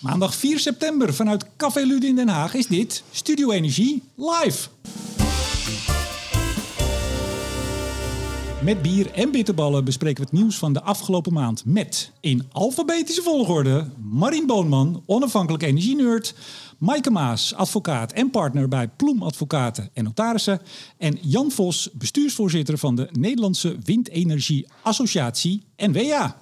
Maandag 4 september vanuit Café Lude in Den Haag is dit Studio Energie live. Met bier en bitterballen bespreken we het nieuws van de afgelopen maand met in alfabetische volgorde Marien Boonman, onafhankelijk energieneurt, Maaike Maas, advocaat en partner bij Ploem Advocaten en Notarissen en Jan Vos, bestuursvoorzitter van de Nederlandse Windenergie Associatie NWA.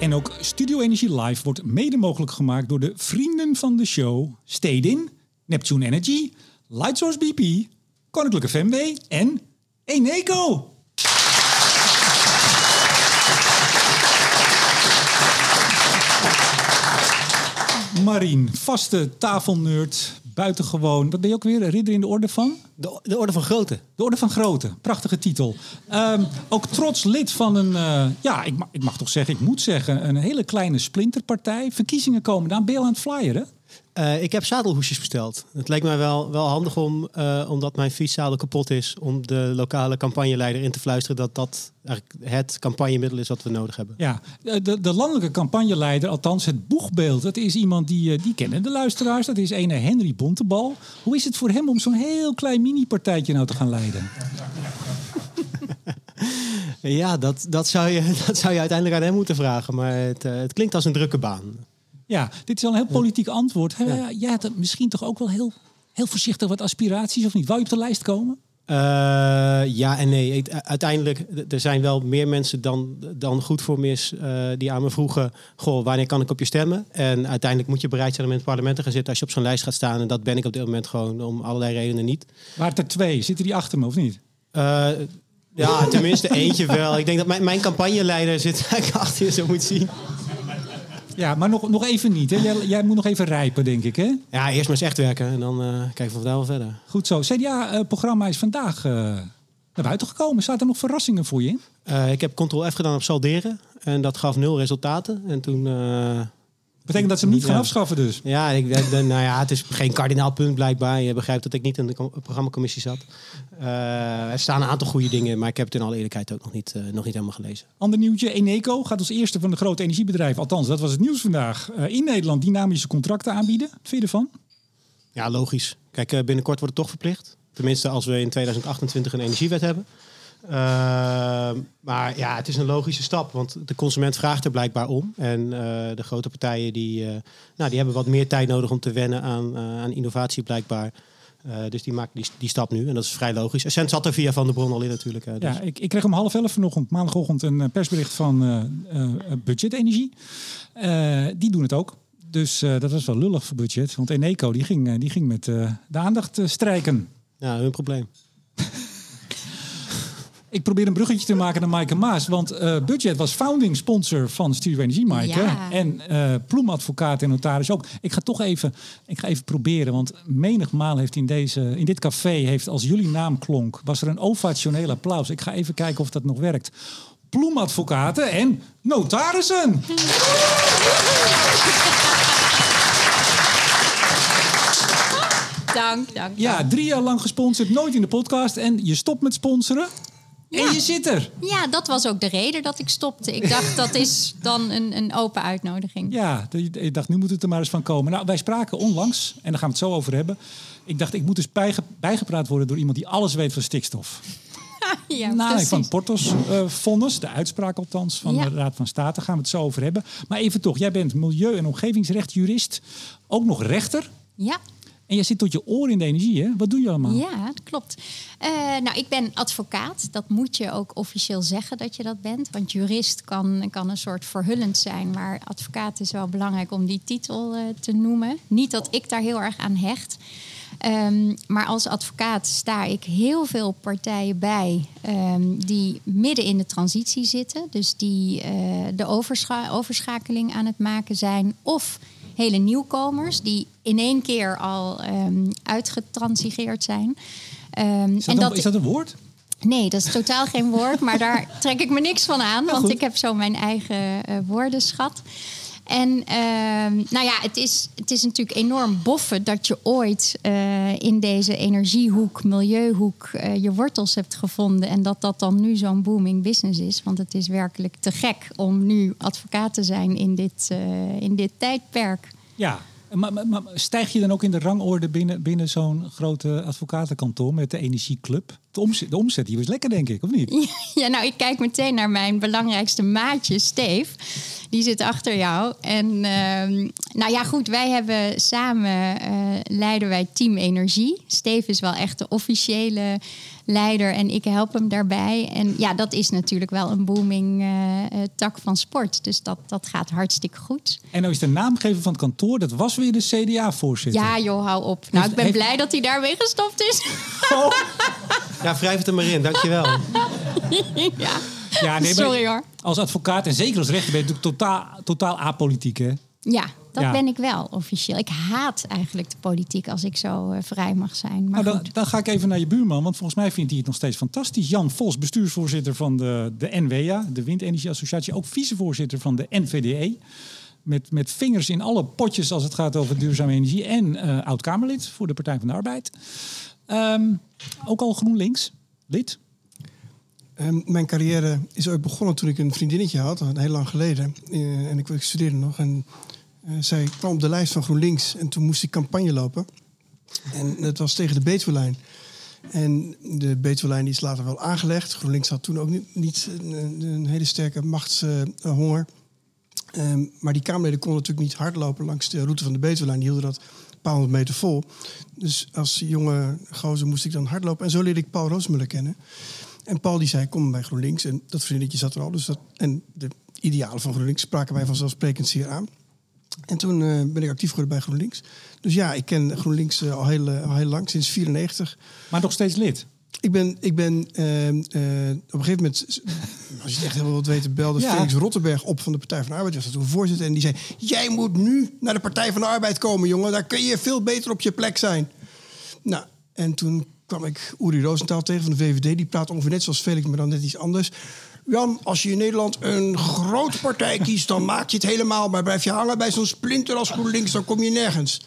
En ook Studio Energie Live wordt mede mogelijk gemaakt door de vrienden van de show Stedin, Neptune Energy, Lightsource BP, Koninklijke FMW en Eneco. Marien, vaste tafelnerd, buitengewoon. Wat ben je ook weer? Ridder in de orde van? De, de orde van grootte. De orde van grootte. Prachtige titel. Ehm, ook trots lid van een, eh, ja, ik mag, ik mag toch zeggen, ik moet zeggen, een hele kleine splinterpartij. Verkiezingen komen aan. Ben je aan het flyeren? Uh, ik heb zadelhoesjes besteld. Het leek mij wel, wel handig om, uh, omdat mijn fietszadel kapot is, om de lokale campagneleider in te fluisteren dat dat eigenlijk het campagnemiddel is wat we nodig hebben. Ja, de, de landelijke campagneleider, althans het boegbeeld, dat is iemand die, eh, die kennen de luisteraars. Dat is ene Henry Bontebal. Hoe is het voor hem om zo'n heel klein mini-partijtje nou te gaan leiden? ja, dat, dat, zou je, dat zou je uiteindelijk aan hem moeten vragen. Maar het, het klinkt als een drukke baan. Ja, dit is al een heel politiek antwoord. Ja. Jij had misschien toch ook wel heel, heel voorzichtig wat aspiraties, of niet? Wou je op de lijst komen? Uh, ja en nee. Uiteindelijk, er zijn wel meer mensen dan, dan goed voor mis uh, die aan me vroegen: Goh, wanneer kan ik op je stemmen? En uiteindelijk moet je bereid zijn om in het parlement te gaan zitten als je op zo'n lijst gaat staan. En dat ben ik op dit moment gewoon om allerlei redenen niet. Waren er twee? Zitten die achter me of niet? Uh, ja, tenminste eentje wel. Ik denk dat mijn, mijn campagneleider zit eigenlijk achter je, zo moet zien. Ja, maar nog, nog even niet. Hè? Jij, jij, moet nog even rijpen, denk ik. Hè? Ja, eerst maar eens echt werken en dan uh, kijken we daar wel verder. Goed zo. CDA-programma is vandaag uh, naar buiten gekomen. Zaten er nog verrassingen voor je in? Uh, ik heb Ctrl-F gedaan op salderen. En dat gaf nul resultaten. En toen... Betekent dat ze hem niet gaan ja. afschaffen dus? Ja, ik, nou ja, het is geen kardinaal punt blijkbaar. Je begrijpt dat ik niet in de programmacommissie zat. Uh, er staan een aantal goede dingen, maar ik heb het in alle eerlijkheid ook nog niet, uh, nog niet helemaal gelezen. Ander nieuwtje, Eneco gaat als eerste van de grote energiebedrijven, althans dat was het nieuws vandaag, uh, in Nederland dynamische contracten aanbieden. Wat vind je ervan? Ja, logisch. Kijk, binnenkort wordt het toch verplicht. Tenminste, als we in 2028 een energiewet hebben. Uh, maar ja, het is een logische stap, want de consument vraagt er blijkbaar om. En uh, de grote partijen die, uh, nou, die hebben wat meer tijd nodig om te wennen aan, aan innovatie blijkbaar. dus die maken die, die stap nu en dat is vrij logisch. Essent zat er via Van de Bron al in natuurlijk. Dus. Ja, ik, ik kreeg om half elf vanochtend, maandagochtend, een persbericht van Budget Energie. die doen het ook. Dus dat was wel lullig voor budget. Want Eneco die ging, die ging met de aandacht strijken. Ja, hun probleem. Ik probeer een bruggetje te maken naar Maaike Maas. Want uh, Budget was founding sponsor van Studio Energie, Maaike. Ja. En uh, ploemadvocaat en notaris ook. Ik ga toch even, ik ga even proberen. Want menigmaal heeft in, deze, in dit café, heeft als jullie naam klonk, was er een ovationeel applaus. Ik ga even kijken of dat nog werkt. Ploemadvocaten en notarissen. Dank, dank. Ja, drie jaar lang gesponsord, nooit in de podcast. En je stopt met sponsoren. Ja. En je zit er. Ja, dat was ook de reden dat ik stopte. Ik dacht, dat is dan een, een open uitnodiging. Ja, ik dacht, nu moet het er maar eens van komen. Nou, wij spraken onlangs, en daar gaan we het zo over hebben. Ik dacht, ik moet dus bijge bijgepraat worden door iemand die alles weet van stikstof. ja, van Portos-vonnis, uh, de uitspraak althans van Ja. de Raad van State, daar gaan we het zo over hebben. Maar even toch, jij bent milieu- en omgevingsrechtjurist, ook nog rechter. Ja, En jij zit tot je oren in de energie, hè? Wat doe je allemaal? ja dat klopt. Eh, nou, ik ben advocaat. Dat moet je ook officieel zeggen dat je dat bent. Want jurist kan, kan een soort verhullend zijn. Maar advocaat is wel belangrijk om die titel eh, te noemen. Niet dat ik daar heel erg aan hecht. Ehm, maar als advocaat sta ik heel veel partijen bij ehm, die midden in de transitie zitten. Dus die eh, de overscha- overschakeling aan het maken zijn. Of hele nieuwkomers die in één keer al ehm, uitgetransigeerd zijn. Ehm, Is, dat een, is dat een woord? Nee, dat is totaal geen woord, maar daar trek ik me niks van aan, want ik heb zo mijn eigen eh, woordenschat. En ehm, nou ja, het is, het is natuurlijk enorm boffen dat je ooit eh, in deze energiehoek, milieuhoek, eh, je wortels hebt gevonden. En dat dat dan nu zo'n booming business is. Want het is werkelijk te gek om nu advocaat te zijn in dit, eh, in dit tijdperk. Ja, maar, stijg je dan ook in de rangorde binnen, binnen zo'n grote advocatenkantoor met de Energieclub? De omzet, de omzet hier is lekker, denk ik, of niet? Ja, nou, ik kijk meteen naar mijn belangrijkste maatje, Steef. Die zit achter jou. En ehm, nou ja, goed, wij hebben samen eh, leiden wij Team Energie. Steef is wel echt de officiële leider en ik help hem daarbij. En ja, dat is natuurlijk wel een booming eh, eh, tak van sport. Dus dat, dat gaat hartstikke goed. En nou is de naamgever van het kantoor, dat was weer de CDA-voorzitter. Ja, joh, hou op. Nou, ik ben heeft- blij dat hij daarmee gestopt is. Ja, wrijf het er maar in. Dankjewel. ja. Ja, nee, Sorry hoor. Als advocaat en zeker als rechter ben je natuurlijk totaal, totaal apolitiek, hè? Ja, dat Ja. ben ik wel officieel. Ik haat eigenlijk de politiek als ik zo eh, vrij mag zijn. Maar Nou, dan, dan ga ik even naar je buurman, want volgens mij vindt hij het nog steeds fantastisch. Jan Vos, bestuursvoorzitter van de, de NWA, de Windenergieassociatie, ook vicevoorzitter van de NVDE. Met, met vingers in alle potjes als het gaat over duurzame energie. En eh oud-Kamerlid voor de Partij van de Arbeid. Ehm, ook al GroenLinks, lid. Ehm, mijn carrière is ooit begonnen toen ik een vriendinnetje had, heel lang geleden. Eh, en ik, ik studeerde nog. En zij kwam op de lijst van GroenLinks en toen moest ik campagne lopen. En dat was tegen de Betuwelijn. En de Betuwelijn is later wel aangelegd. GroenLinks had toen ook niet, niet een, hele sterke machtshonger. Ehm, maar die Kamerleden konden natuurlijk niet hardlopen langs de route van de Betuwelijn. Die hielden dat een paar honderd meter vol. Dus als jonge gozer moest ik dan hardlopen. En zo leerde ik Paul Roosmuller kennen. En Paul die zei, kom bij GroenLinks. En dat vriendinnetje zat er al. Dus dat, en de idealen van GroenLinks spraken mij vanzelfsprekend zeer aan. En toen eh, ben ik actief geworden bij GroenLinks. Dus ja, ik ken GroenLinks eh, al, heel, eh, al heel lang, sinds 94. Maar nog steeds lid. Ik ben, ik ben eh, eh, op een gegeven moment, als je het echt heel wilt weten, belde Ja. Felix Rottenberg op van de Partij van de Arbeid. Was dat toen voorzitter. En die zei, jij moet nu naar de Partij van de Arbeid komen, jongen. Daar kun je veel beter op je plek zijn. Nou, en toen kwam ik Uri Rosenthal tegen van de VVD. Die praat ongeveer net zoals Felix, maar dan net iets anders. Jan, als je in Nederland een grote partij kiest, dan maak je het helemaal. Maar blijf je hangen bij zo'n splinter als GroenLinks, dan kom je nergens.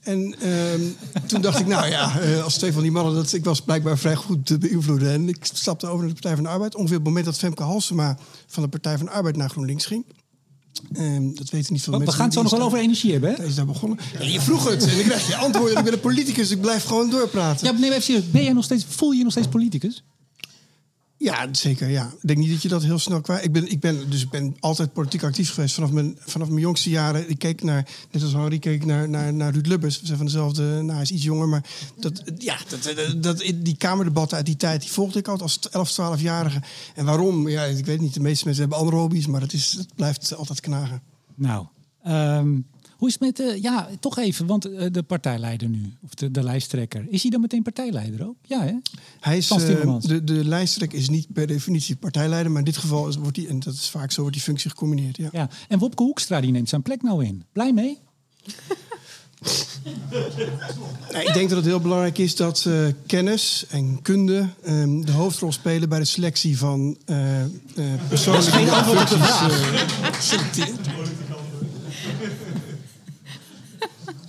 En ehm, toen dacht ik, nou ja, eh, als twee van die mannen... Dat, ik was blijkbaar vrij goed te beïnvloeden. En ik stapte over naar de Partij van de Arbeid. Ongeveer op het moment dat Femke Halsema van de Partij van de Arbeid naar GroenLinks ging. Ehm, dat weten niet veel We, we mensen. gaan het zo nog wel over energie hebben, hè? Hij is daar begonnen. Ja, je vroeg het en dan krijg je antwoorden. Ik ben een politicus, ik blijf gewoon doorpraten. Ja, nee, even. Ben jij nog steeds, voel je je nog steeds politicus? Ja, zeker. Ja. Ik denk niet dat je dat heel snel kwijt. Ik ben, ik ben, dus ik ben altijd politiek actief geweest vanaf mijn, vanaf mijn jongste jaren. Ik keek naar, net als Henri, keek naar, naar, naar Ruud Lubbers. We zijn van dezelfde, nou, hij is iets jonger, maar dat, ja, dat, dat, dat, die kamerdebatten uit die tijd, die volgde ik altijd als 11, 12-jarige. En waarom? Ja, ik weet niet. De meeste mensen hebben andere hobby's, maar het, is, het blijft altijd knagen. Nou, ehm, hoe is het met, eh, ja, toch even, want eh, de partijleider nu, of de, de lijsttrekker, is hij dan meteen partijleider ook? Ja, hè? Hij is, eh, de, de lijsttrekker is niet per definitie partijleider, maar in dit geval is, wordt die, en dat is vaak zo, wordt die functie gecombineerd. Ja. Ja. En Wopke Hoekstra, die neemt zijn plek nou in. Blij mee? Nou, ik denk dat het heel belangrijk is dat eh, kennis en kunde ehm, de hoofdrol spelen bij de selectie van eh eh persoonlijke geen antwoord op de functies, eh,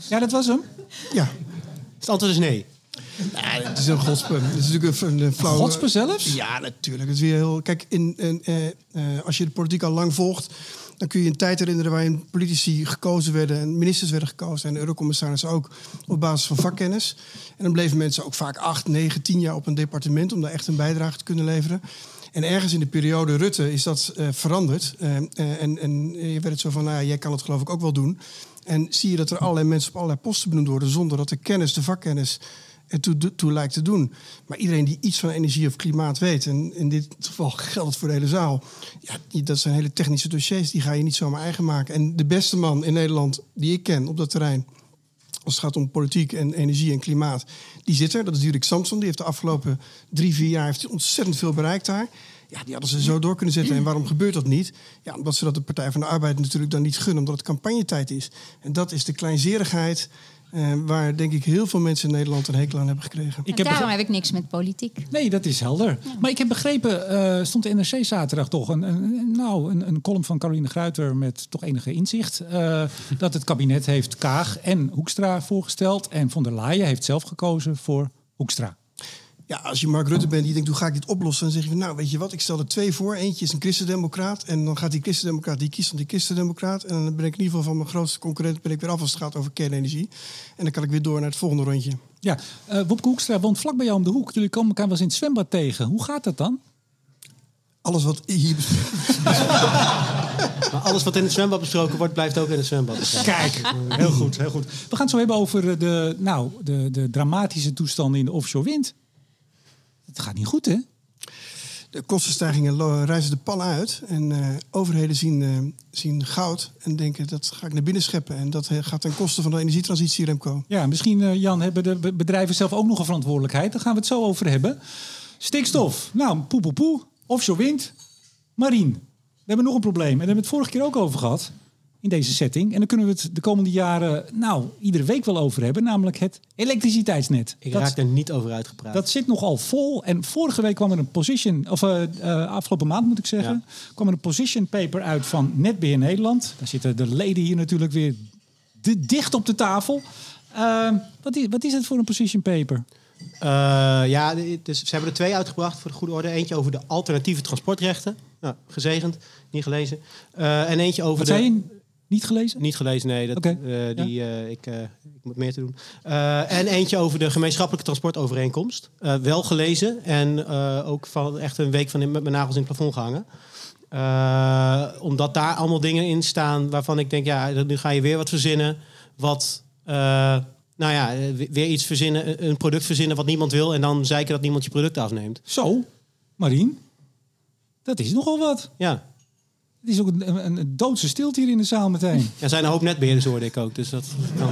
Ja, dat was hem. ja, Het antwoord is nee. Nou, het is een godspe. Het is natuurlijk een, een flauwe... Zelfs? Ja, natuurlijk. Het is weer heel... Kijk, in, in, eh, eh, als je de politiek al lang volgt... dan kun je een tijd herinneren waarin politici gekozen werden... en ministers werden gekozen en eurocommissarissen ook... op basis van vakkennis. En dan bleven mensen ook vaak acht, negen, tien jaar op een departement... om daar echt een bijdrage te kunnen leveren. En ergens in de periode Rutte is dat eh, veranderd. En, en je werd het zo van, nou ja, jij kan het geloof ik ook wel doen. En zie je dat er allerlei mensen op allerlei posten benoemd worden... zonder dat de kennis, de vakkennis ertoe toe, lijkt te doen. Maar iedereen die iets van energie of klimaat weet... en in dit geval geldt het voor de hele zaal... Ja, dat zijn hele technische dossiers, die ga je niet zomaar eigen maken. En de beste man in Nederland die ik ken op dat terrein... als het gaat om politiek en energie en klimaat... die zit er, dat is Dirk Samson. Die heeft de afgelopen drie, vier jaar heeft ontzettend veel bereikt daar. Ja, die hadden ze zo door kunnen zetten. En waarom gebeurt dat niet? Ja, omdat ze dat de Partij van de Arbeid natuurlijk dan niet gunnen, omdat het campagnetijd is. En dat is de kleinzerigheid eh, waar denk ik heel veel mensen in Nederland een hekel aan hebben gekregen. Ik heb daarom heb ik niks met politiek. Nee, dat is helder. Maar ik heb begrepen, eh, stond de NRC zaterdag toch een, een, nou, een, een column van Caroline Gruiter met toch enige inzicht. eh, dat het kabinet heeft Kaag en Hoekstra voorgesteld. En von der Leyen heeft zelf gekozen voor Hoekstra. Ja, als je Mark Rutte bent die denkt, hoe ga ik dit oplossen? Dan zeg je, nou weet je wat, ik stel er twee voor. Eentje is een christendemocraat. En dan gaat die christendemocraat, die kiest dan die christendemocraat. En dan ben ik in ieder geval van mijn grootste concurrent ben ik weer af als het gaat over kernenergie. En dan kan ik weer door naar het volgende rondje. Ja, eh Wopke Hoekstra woont vlak bij jou om de hoek. Jullie komen elkaar wel eens in het zwembad tegen. Hoe gaat dat dan? Alles wat hier besproken Maar alles wat in het zwembad besproken wordt, blijft ook in het zwembad. Kijk, heel goed, heel goed. We gaan het zo hebben over de, nou, de, de dramatische toestanden in de offshore wind. Het gaat niet goed, hè? De kostenstijgingen reizen de pan uit. En eh, overheden zien, eh, zien goud en denken dat ga ik naar binnen scheppen. En dat eh, gaat ten koste van de energietransitie, Remco. Ja, misschien, Jan, hebben de be- bedrijven zelf ook nog een verantwoordelijkheid. Daar gaan we het zo over hebben. Stikstof. Nou, poe, poe, poe. Offshore wind. Marien. We hebben nog een probleem. En daar hebben we het vorige keer ook over gehad. In deze setting. En daar kunnen we het de komende jaren, nou, iedere week wel over hebben. Namelijk het elektriciteitsnet. Ik dat, raak er niet over uitgepraat. dat zit nogal vol. En vorige week kwam er een position, of eh, eh, afgelopen maand moet ik zeggen, kwam er een position paper uit van Netbeheer Nederland. Daar zitten de leden hier natuurlijk weer di- dicht op de tafel. Eh, wat, is, wat is het voor een position paper? Eh, ja, dus ze hebben er twee uitgebracht voor de goede orde. Eentje over de alternatieve transportrechten. Nou, gezegend, niet gelezen. En eentje over Wat de... Niet gelezen? Niet gelezen, nee. Dat, Oké. eh, die, eh, ik, eh, ik moet meer te doen. En eentje over de gemeenschappelijke transportovereenkomst. Wel gelezen en ook van echt een week van in, met mijn nagels in het plafond gehangen. Eh, omdat daar allemaal dingen in staan waarvan ik denk, ja, nu ga je weer wat verzinnen. Wat, nou ja, we- weer iets verzinnen, een product verzinnen wat niemand wil. En dan zeiken dat niemand je product afneemt. Zo, Marien. Dat is nogal wat. Ja, Het is ook een, een, een doodse stilte hier in de zaal meteen. er zijn een hoop netbeheerders, hoorde ik ook. Dus dat kan.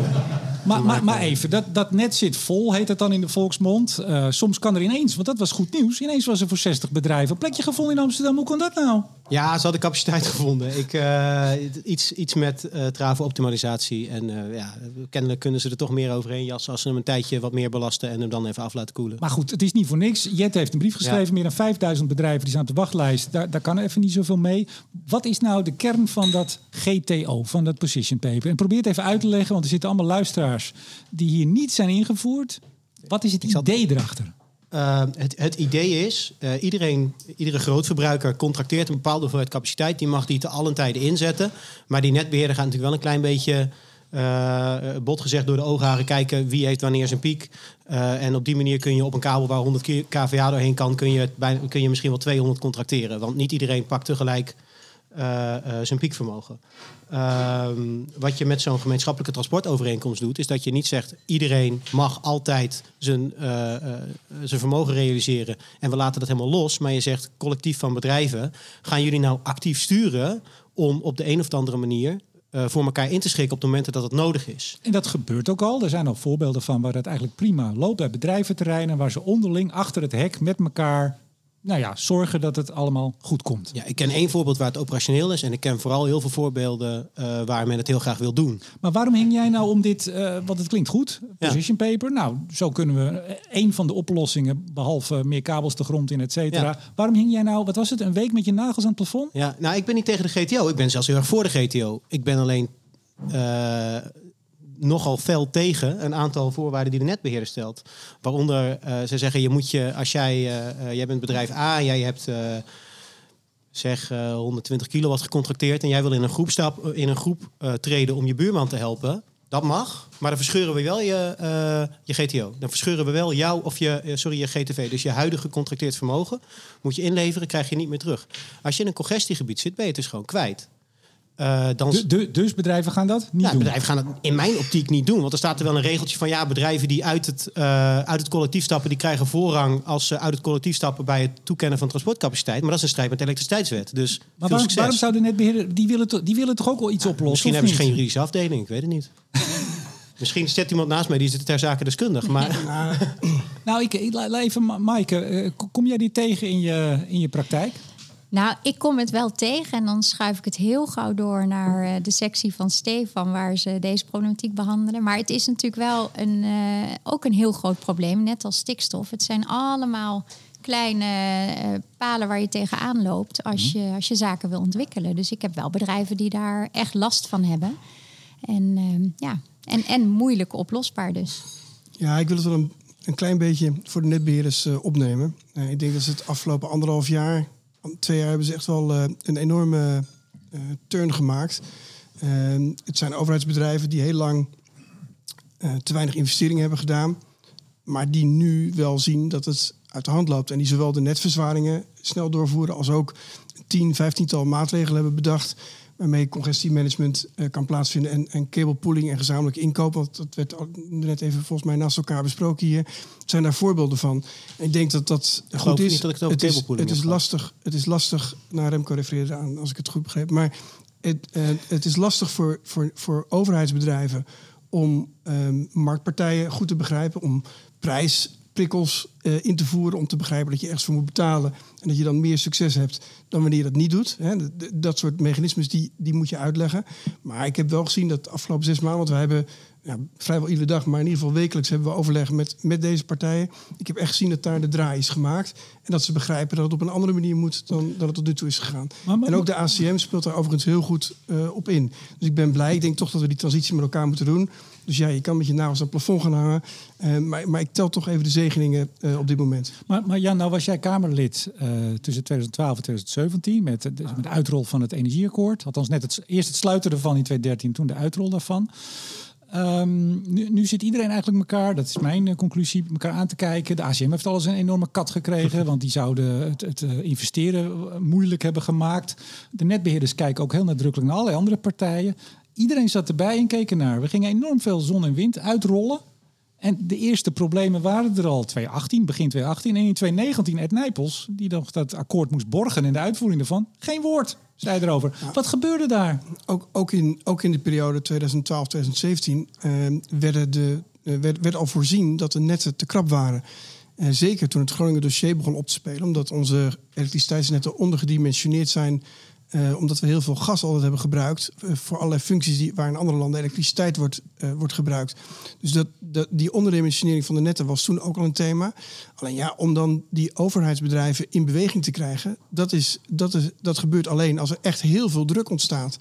Maar, maar, maar even, dat, dat net zit vol, heet het dan in de volksmond. Eh, soms kan er ineens, want dat was goed nieuws, ineens was er voor 60 bedrijven een plekje gevonden in Amsterdam. Hoe kan dat nou? Ja, ze hadden capaciteit gevonden. Ik, eh, iets, iets met eh travo-optimalisatie. En eh, ja, kennelijk kunnen ze er toch meer overheen jassen... als ze hem een tijdje wat meer belasten en hem dan even af laten koelen. Maar goed, het is niet voor niks. Jet heeft een brief geschreven, Ja. meer dan 5000 bedrijven die staan op de wachtlijst. Daar, daar kan er even niet zoveel mee. Wat is nou de kern van dat GTO, van dat position paper? En probeer het even uit te leggen, want er zitten allemaal luisteraars die hier niet zijn ingevoerd. Wat is het idee erachter? Eh, het, het idee is, eh, iedereen, iedere grootverbruiker contracteert een bepaalde hoeveelheid capaciteit. Die mag die te allen tijden inzetten. Maar die netbeheerder gaat natuurlijk wel een klein beetje, eh, bot gezegd, door de oogharen kijken wie heeft wanneer zijn piek. Eh, en op die manier kun je op een kabel waar 100 k- kVA doorheen kan, kun je, bijna, kun je misschien wel 200 contracteren. Want niet iedereen pakt tegelijk zijn piekvermogen. Ehm, wat je met zo'n gemeenschappelijke transportovereenkomst doet, is dat je niet zegt iedereen mag altijd zijn, eh, eh, zijn vermogen realiseren en we laten dat helemaal los. Maar je zegt collectief van bedrijven, gaan jullie nou actief sturen om op de een of andere manier eh, voor elkaar in te schikken op de momenten dat het nodig is. En dat gebeurt ook al. Er zijn al voorbeelden van waar het eigenlijk prima loopt bij bedrijventerreinen, waar ze onderling achter het hek met elkaar nou ja, zorgen dat het allemaal goed komt. Ja, ik ken één voorbeeld waar het operationeel is en ik ken vooral heel veel voorbeelden eh, waar men het heel graag wil doen. Maar waarom hing jij nou om dit, eh want het klinkt goed, Ja. position paper. Nou, zo kunnen we eh, één van de oplossingen, behalve meer kabels de grond in, et cetera. Ja. Waarom hing jij nou, wat was het, een week met je nagels aan het plafond? Ja, nou, ik ben niet tegen de GTO. Ik ben zelfs heel erg voor de GTO. Ik ben alleen nogal fel tegen een aantal voorwaarden die de netbeheerder stelt. Waaronder, eh, ze zeggen, je moet je, als jij, eh, eh, jij bent bedrijf A jij hebt... zeg eh, 120 kilowatt gecontracteerd en jij wil in een groep, stap, in een groep treden om je buurman te helpen. Dat mag, maar dan verscheuren we wel je, je GTO. Dan verscheuren we wel jou of je, sorry, je GTV. Dus je huidige gecontracteerd vermogen moet je inleveren, krijg je niet meer terug. Als je in een congestiegebied zit, ben je het dus gewoon kwijt. Eh, dan, De, de- dus bedrijven gaan dat niet ja, doen. bedrijven gaan het in mijn optiek niet doen. Want er staat er wel een regeltje van... ja, bedrijven die uit het, eh, uit het collectief stappen... die krijgen voorrang als ze uit het collectief stappen... bij het toekennen van transportcapaciteit. Maar dat is een strijd met de elektriciteitswet. Dus Maar veel waarom, waarom zou de netbeheerder, die willen, toch- die willen toch ook wel iets oplossen? Misschien hebben ze geen juridische afdeling, ik weet het niet. Misschien zit iemand naast mij die zit ter zake deskundig. Maar Nou, ik, even, Ma- Maaike, eh, kom- kom jij die tegen in je, in je praktijk? Nou, ik kom het wel tegen en dan schuif ik het heel gauw door naar eh, de sectie van Stefan, waar ze deze problematiek behandelen. Maar het is natuurlijk wel een, eh, ook een heel groot probleem, net als stikstof. Het zijn allemaal kleine eh, palen waar je tegenaan loopt als je, als je zaken wil ontwikkelen. Dus ik heb wel bedrijven die daar echt last van hebben. En, ehm, ja, en, en moeilijk oplosbaar dus. Ja, ik wil het wel een, een klein beetje voor de netbeheerders eh, opnemen. Ik denk dat ze het afgelopen anderhalf jaar, twee jaar hebben ze echt wel eh, een enorme eh, turn gemaakt. Eh, het zijn overheidsbedrijven die heel lang eh, te weinig investeringen hebben gedaan. Maar die nu wel zien dat het uit de hand loopt. En die zowel de netverzwaringen snel doorvoeren als ook tien, vijftiental maatregelen hebben bedacht. Waarmee congestiemanagement eh, kan plaatsvinden en, en cablepooling en gezamenlijk inkoop. Want dat werd net even volgens mij naast elkaar besproken hier. zijn daar voorbeelden van. En ik denk dat dat goed is. niet dat ik het over is, het is lastig. Het is lastig. Naar Remco refereerde aan, als ik het goed begreep. Maar het, eh, het is lastig voor, voor, voor overheidsbedrijven om ehm, marktpartijen goed te begrijpen, om prijsprikkels eh, in te voeren, om te begrijpen dat je ergens voor moet betalen en dat je dan meer succes hebt dan wanneer je dat niet doet. Hè. Dat soort mechanismes die, die moet je uitleggen. Maar ik heb wel gezien dat de afgelopen zes maanden, want we hebben ja, vrijwel iedere dag, maar in ieder geval wekelijks hebben we overleg met, met deze partijen. Ik heb echt gezien dat daar de draai is gemaakt en dat ze begrijpen dat het op een andere manier moet dan, dan het tot nu toe is gegaan. Maar- maar- en ook de ACM speelt daar overigens heel goed eh, op in. Dus ik ben blij. Ik denk toch dat we die transitie met elkaar moeten doen. Dus ja, je kan met je nagels aan het plafond gaan hangen. Eh, maar, maar ik tel toch even de zegeningen eh, op dit moment. Maar, maar Jan, nou was jij Kamerlid eh, tussen 2012 en 2017 met, eh, dus met de uitrol van het energieakkoord. Althans, net het, eerst het sluiten ervan in 2013, toen de uitrol daarvan. Ehm, nu, nu zit iedereen eigenlijk elkaar, dat is mijn conclusie, elkaar aan te kijken. De ACM heeft alles een enorme kat gekregen, want die zouden het, het investeren moeilijk hebben gemaakt. De netbeheerders kijken ook heel nadrukkelijk naar allerlei andere partijen. Iedereen zat erbij en keek ernaar. We gingen enorm veel zon en wind uitrollen. En de eerste problemen waren er al 2018, begin 2018. En in 2019 Ed Nijpels, die nog dat akkoord moest borgen en de uitvoering ervan, geen woord zei erover. Wat gebeurde daar? Ook, ook, in, ook in de periode 2012-2017 eh, werden de, eh, werd, werd al voorzien dat de netten te krap waren. En zeker toen het Groningen dossier begon op te spelen, omdat onze elektriciteitsnetten ondergedimensioneerd zijn. Eh, omdat we heel veel gas altijd hebben gebruikt eh, voor allerlei functies die, waar in andere landen elektriciteit wordt, eh, wordt gebruikt. Dus dat, die onderdimensionering van de netten was toen ook al een thema. Alleen ja, om dan die overheidsbedrijven in beweging te krijgen, dat, is, dat, is, dat gebeurt alleen als er echt heel veel druk ontstaat.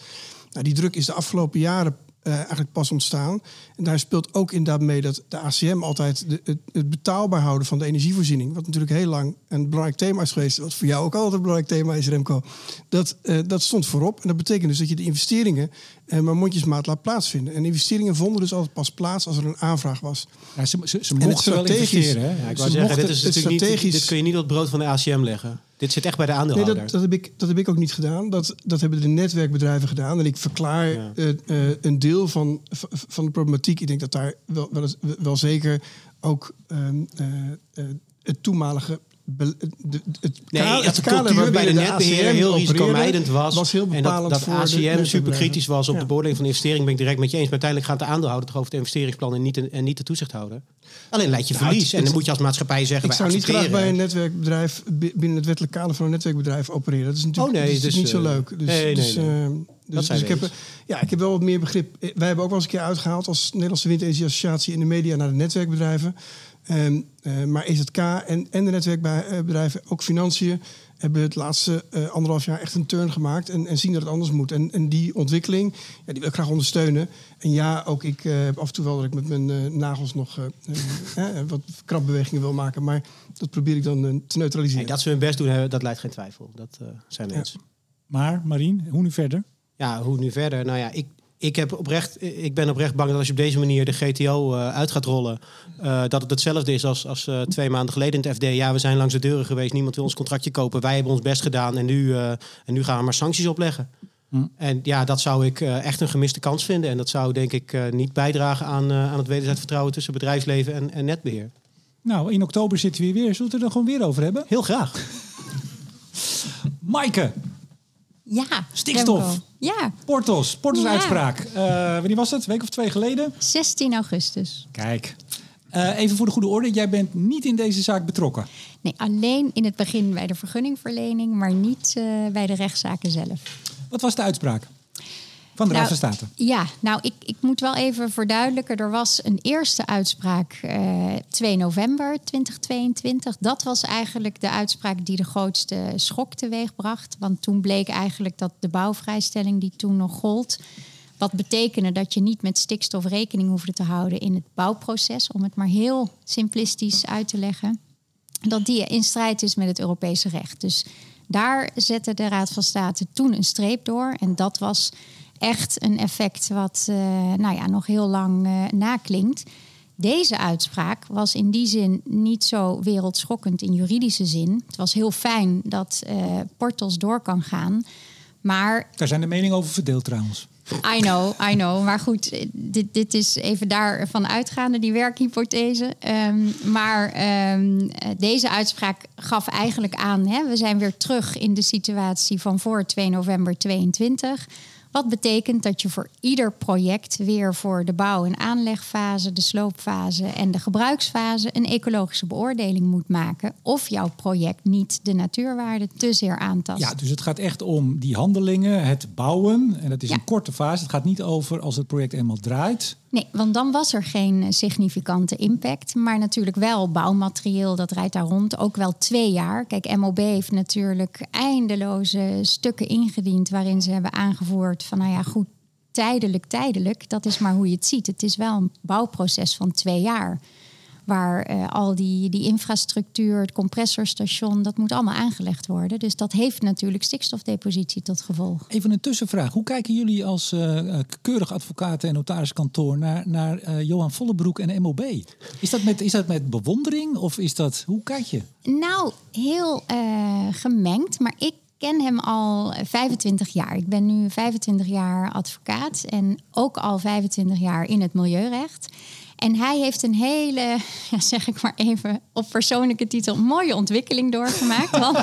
Nou, die druk is de afgelopen jaren eh, eigenlijk pas ontstaan. En daar speelt ook inderdaad mee dat de ACM altijd de, het, betaalbaar houden van de energievoorziening, wat natuurlijk heel lang een belangrijk thema is geweest, wat voor jou ook altijd een belangrijk thema is, Remco, dat, eh, dat stond voorop. En dat betekent dus dat je de investeringen eh, maar mondjesmaat laat plaatsvinden. En investeringen vonden dus altijd pas plaats als er een aanvraag was. Ja, ze, ze, ze En het mochten wel strategisch- investeren. Hè? Ja, ik Ze wou zeggen, dit, is het natuurlijk niet, strategisch- dit kun je niet op het brood van de ACM leggen. Dit zit echt bij de Nee, aandeelhouder. dat, dat, heb ik, dat heb ik ook niet gedaan. Dat, dat hebben de netwerkbedrijven gedaan. En ik verklaar Ja. eh, eh, een deel van, van de problematiek. Ik denk dat daar wel, wel, wel zeker ook ehm, eh, eh, het toenmalige... de- het Nee, ka- dat het kader cultuur bij de netbeheer heel risicomijdend was. was heel en dat, ACM super netwerkbedrijven. kritisch was op Ja. de beoordeling van de investering, ben ik direct met je eens. Maar uiteindelijk gaat de aandeelhouder toch over het investeringsplan en niet, en niet de toezichthouder. Alleen leid je Nou, verlies. het- en dan moet je als maatschappij zeggen, Ik zou niet graag bij een netwerkbedrijf bi- binnen het wettelijk kader van een netwerkbedrijf opereren. Dat is natuurlijk, Oh, nee, dat is dus, niet zo eh, leuk. Dus, nee, nee, dus, eh, dus, dus ik, heb, ja, ik heb wel wat meer begrip. Wij hebben ook wel eens een keer uitgehaald als Nederlandse Windenergie Associatie in de media naar de netwerkbedrijven. Ehm, eh, maar EZK en, en de netwerkbedrijven, ook financiën, hebben het laatste eh, anderhalf jaar echt een turn gemaakt en, en zien dat het anders moet. En, en die ontwikkeling, ja, die wil ik graag ondersteunen. En ja, ook ik eh, heb af en toe wel dat ik met mijn eh, nagels nog eh, eh, eh, wat krapbewegingen wil maken. Maar dat probeer ik dan eh, te neutraliseren. Nee, dat ze hun best doen, hè, dat leidt geen twijfel. Dat eh, zijn Ja. eens. Maar Marien, hoe nu verder? Ja, hoe nu verder? Nou ja, ik, ik, heb oprecht, ik ben oprecht bang dat als je op deze manier de GTO eh, uit gaat rollen, eh, dat het hetzelfde is als, als eh, twee maanden geleden in het FD. Ja, we zijn langs de deuren geweest, niemand wil ons contractje kopen. Wij hebben ons best gedaan en nu, en nu gaan we maar sancties opleggen. Hm. En ja, dat zou ik echt een gemiste kans vinden. En dat zou denk ik niet bijdragen aan, aan het wederzijds vertrouwen tussen bedrijfsleven en, en netbeheer. Nou, in oktober zitten we hier weer. Zullen we het er dan gewoon weer over hebben? Heel graag. Maaike, Ja, Stikstof. Ja, Portos, Portos Ja. uitspraak. Eh, wanneer was het? Een week of twee geleden? 16 augustus. Kijk. Eh, even voor de goede orde, jij bent niet in deze zaak betrokken. Nee, alleen in het begin bij de vergunningverlening, maar niet eh, bij de rechtszaken zelf. Wat was de uitspraak van de Raad van State? Ja, nou, ik, ik moet wel even verduidelijken. Er was een eerste uitspraak eh 2 november 2022. Dat was eigenlijk de uitspraak die de grootste schok teweegbracht. Want toen bleek eigenlijk dat de bouwvrijstelling die toen nog gold... Wat betekende dat je niet met stikstof rekening hoefde te houden in het bouwproces, om het maar heel simplistisch uit te leggen, dat die in strijd is met het Europese recht. Dus daar zette de Raad van State toen een streep door. En dat was echt een effect wat uh, nou ja, nog heel lang uh, naklinkt. Deze uitspraak was in die zin niet zo wereldschokkend in juridische zin. Het was heel fijn dat uh, Portals door kan gaan. Maar. Daar zijn de meningen over verdeeld trouwens. I know, I know. Maar goed, dit, dit is even daarvan uitgaande, die werkhypothese. Um, maar um, deze uitspraak gaf eigenlijk aan... Hè, we zijn weer terug in de situatie van voor 2 november 22... Wat betekent dat je voor ieder project weer voor de bouw- en aanlegfase, de sloopfase en de gebruiksfase een ecologische beoordeling moet maken. Of jouw project niet de natuurwaarde te zeer aantast. Ja, dus het gaat echt om die handelingen, het bouwen. En dat is ja. een korte fase. Het gaat niet over als het project eenmaal draait. Nee, want dan was er geen significante impact. Maar natuurlijk wel bouwmaterieel, dat rijdt daar rond. Ook wel twee jaar. Kijk, MOB heeft natuurlijk eindeloze stukken ingediend... waarin ze hebben aangevoerd van, nou ja, goed, tijdelijk, tijdelijk. Dat is maar hoe je het ziet. Het is wel een bouwproces van twee jaar waar uh, al die, die infrastructuur, het compressorstation, dat moet allemaal aangelegd worden. Dus dat heeft natuurlijk stikstofdepositie tot gevolg. Even een tussenvraag. Hoe kijken jullie als uh, keurig advocaten en notariskantoor naar, naar uh, Johan Vollebroek en MOB? Is dat, met, is dat met bewondering of is dat, hoe kijk je? Nou, heel gemengd, maar ik ken hem al 25 jaar. Ik ben nu 25 jaar advocaat en ook al 25 jaar in het milieurecht. En hij heeft een hele, ja, zeg ik maar even op persoonlijke titel, mooie ontwikkeling doorgemaakt. Want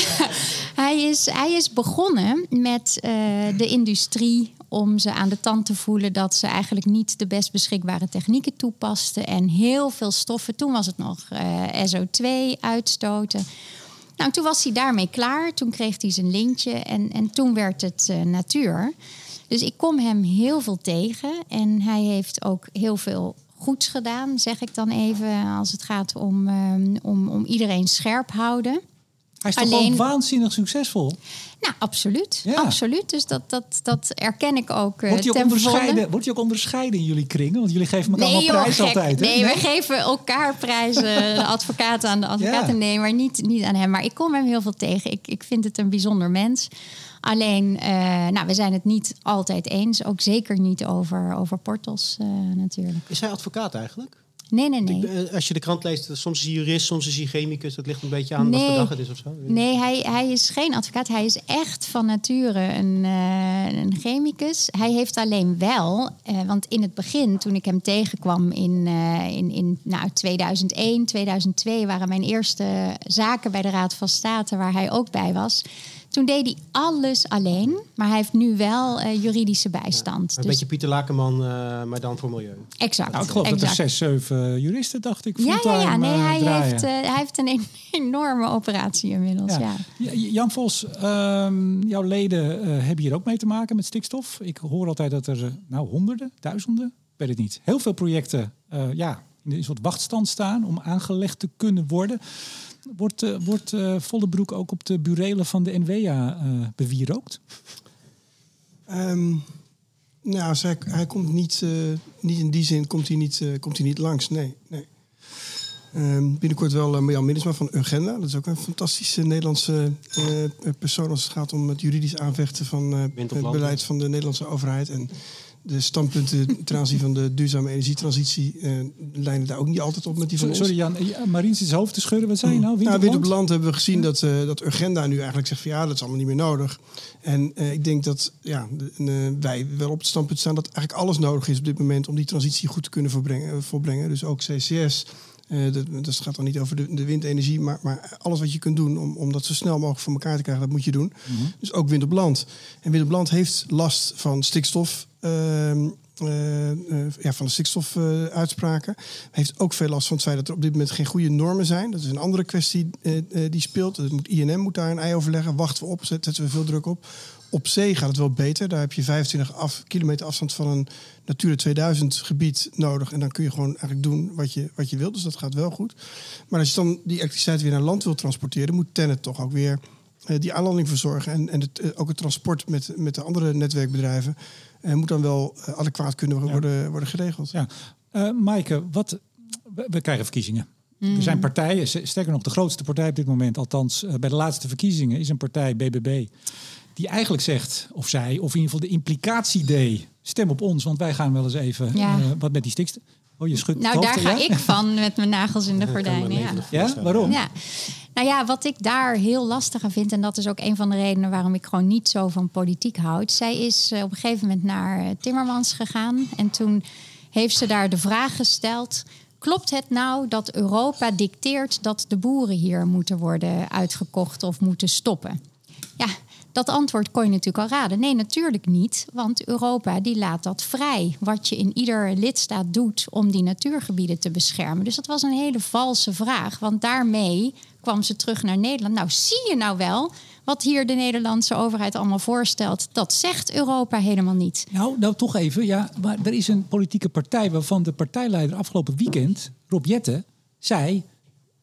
hij, is, hij is begonnen met uh, de industrie om ze aan de tand te voelen dat ze eigenlijk niet de best beschikbare technieken toepasten. En heel veel stoffen, toen was het nog uh, SO2 uitstoten. Nou, toen was hij daarmee klaar. Toen kreeg hij zijn lintje en, en toen werd het uh, natuur. Dus ik kom hem heel veel tegen. En hij heeft ook heel veel goeds gedaan, zeg ik dan even, als het gaat om, um, om, om iedereen scherp houden. Hij is toch Alleen... gewoon waanzinnig succesvol? Nou, absoluut. Ja. absoluut. Dus dat, dat, dat erken ik ook. Uh, wordt, je ook onderscheiden, wordt je ook onderscheiden in jullie kringen? Want jullie geven elkaar nee, allemaal prijzen altijd. Hè? Nee, nee, we geven elkaar prijzen. De advocaten aan de advocaten. Ja. Nee, maar niet, niet aan hem. Maar ik kom hem heel veel tegen. Ik, ik vind het een bijzonder mens. Alleen, uh, nou, we zijn het niet altijd eens. Ook zeker niet over, over portals uh, natuurlijk. Is hij advocaat eigenlijk? Nee, nee, nee. Ik, als je de krant leest, soms is hij jurist, soms is hij chemicus. Dat ligt een beetje aan nee. wat voor dag het is of zo. Nee, hij, hij is geen advocaat. Hij is echt van nature een, uh, een chemicus. Hij heeft alleen wel, uh, want in het begin, toen ik hem tegenkwam in, uh, in, in nou, 2001, 2002... waren mijn eerste zaken bij de Raad van State, waar hij ook bij was... Toen deed hij alles alleen, maar hij heeft nu wel uh, juridische bijstand. Ja, een dus... beetje Pieter Lakenman, uh, maar dan voor milieu. Exact. Nou, ik geloof exact. dat er zes, zeven juristen, dacht ik, ja, ja, ja, nee, uh, hij, draaien. heeft, hij heeft een enorme operatie inmiddels. Ja. ja. Jan Vos, um, jouw leden hebben hier ook mee te maken met stikstof. Ik hoor altijd dat er nou honderden, duizenden, ik weet het niet, heel veel projecten ja, in een soort wachtstand staan om aangelegd te kunnen worden. Wordt, uh, wordt uh, Vollebroek ook op de burelen van de NWA uh, bewierookt? Um, nou, hij, hij komt niet, niet in die zin komt hij niet, komt hij niet langs. Nee, nee. Um, binnenkort wel uh, Marjan Minnesma van Urgenda. Dat is ook een fantastische Nederlandse uh, persoon als het gaat om het juridisch aanvechten van uh, het beleid van de Nederlandse overheid. En de standpunten ten aanzien van de duurzame energietransitie uh, lijnen daar ook niet altijd op met die van Sorry, ons. Jan, Marien zit zijn hoofd te schudden. Wat zei je nou? Wie nou, op land hebben we gezien dat, uh, dat Urgenda nu eigenlijk zegt van ja, dat is allemaal niet meer nodig. En uh, ik denk dat ja, de, wij wel op het standpunt staan dat eigenlijk alles nodig is op dit moment om die transitie goed te kunnen volbrengen. volbrengen. Dus ook CCS. Uh, dat, dat gaat dan niet over de, de windenergie, maar, maar, alles wat je kunt doen om, om dat zo snel mogelijk voor elkaar te krijgen, dat moet je doen. Mm -hmm. Dus ook wind op land. En wind op land heeft last van stikstof. Uh, eh, eh, ja, van de stikstofuitspraken. heeft ook veel last van het feit dat er op dit moment geen goede normen zijn. Dat is een andere kwestie die speelt. Dat moet, INM moet daar een ei over leggen. Wachten we op, zet- zetten we veel druk op. Op zee gaat het wel beter. Daar heb je 25 af, kilometer afstand van een Natura 2000 gebied nodig. En dan kun je gewoon eigenlijk doen wat je, wat je wilt. Dus dat gaat wel goed. Maar als je dan die elektriciteit weer naar land wil transporteren... moet Tennet toch ook weer eh, die aanlanding verzorgen. En, en het, eh, ook het transport met, met de andere netwerkbedrijven... eh, moet dan wel adequaat kunnen worden, worden geregeld. Ja. Eh Maaike, wat, we, we krijgen verkiezingen. Er zijn partijen, s- sterker nog de grootste partij op dit moment, althans bij de laatste verkiezingen, is een partij, BBB, die eigenlijk zegt, of zij, of in ieder geval de implicatie deed, stem op ons, want wij gaan wel eens even Ja. eh, wat met die stikstof. Oh, je schudt Nou, daar ga ja? ik van met mijn nagels in de gordijnen. Ja. waarom? Ja. Nou ja, wat ik daar heel lastig aan vind, en dat is ook een van de redenen waarom ik gewoon niet zo van politiek houd. Zij is eh, op een gegeven moment naar eh, Timmermans gegaan en toen heeft ze daar de vraag gesteld. Klopt het nou dat Europa dicteert dat de boeren hier moeten worden uitgekocht of moeten stoppen? Ja, dat antwoord kon je natuurlijk al raden. Nee, natuurlijk niet, want Europa die laat dat vrij. Wat je in ieder lidstaat doet om die natuurgebieden te beschermen. Dus dat was een hele valse vraag, want daarmee kwam ze terug naar Nederland. Nou, zie je nou wel wat hier de Nederlandse overheid allemaal voorstelt? Dat zegt Europa helemaal niet. Nou, nou toch even, ja. Maar er is een politieke partij waarvan de partijleider afgelopen weekend, Rob Jetten, zei...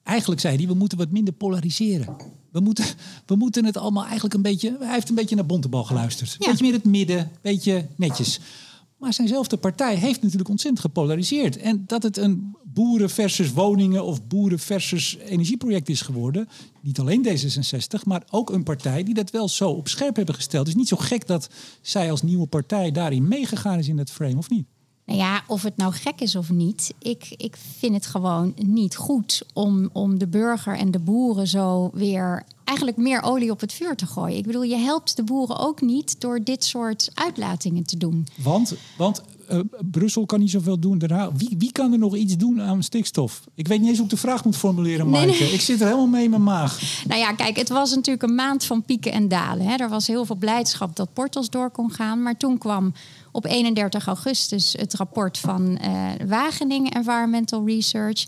Eigenlijk zei hij, we moeten wat minder polariseren. We moeten, we moeten het allemaal eigenlijk een beetje... Hij heeft een beetje naar Bontebal geluisterd. Ja. Beetje meer het midden, beetje netjes. Maar zijnzelfde partij heeft natuurlijk ontzettend gepolariseerd. En dat het een boeren versus woningen of boeren versus energieproject is geworden. Niet alleen D66, maar ook een partij die dat wel zo op scherp hebben gesteld. Het is niet zo gek dat zij als nieuwe partij daarin meegegaan is in dat frame, of niet? Nou ja, of het nou gek is of niet, ik, ik vind het gewoon niet goed om, om de burger en de boeren zo weer eigenlijk meer olie op het vuur te gooien. Ik bedoel, je helpt de boeren ook niet door dit soort uitlatingen te doen. Want, want eh, Brussel kan niet zoveel doen. Wie, wie kan er nog iets doen aan stikstof? Ik weet niet eens hoe ik de vraag moet formuleren, Maaike. nee. Ik zit er helemaal mee in mijn maag. Nou ja, kijk, het was natuurlijk een maand van pieken en dalen. Hè. Er was heel veel blijdschap dat Portals door kon gaan. Maar toen kwam op 31 augustus het rapport van eh, Wageningen Environmental Research.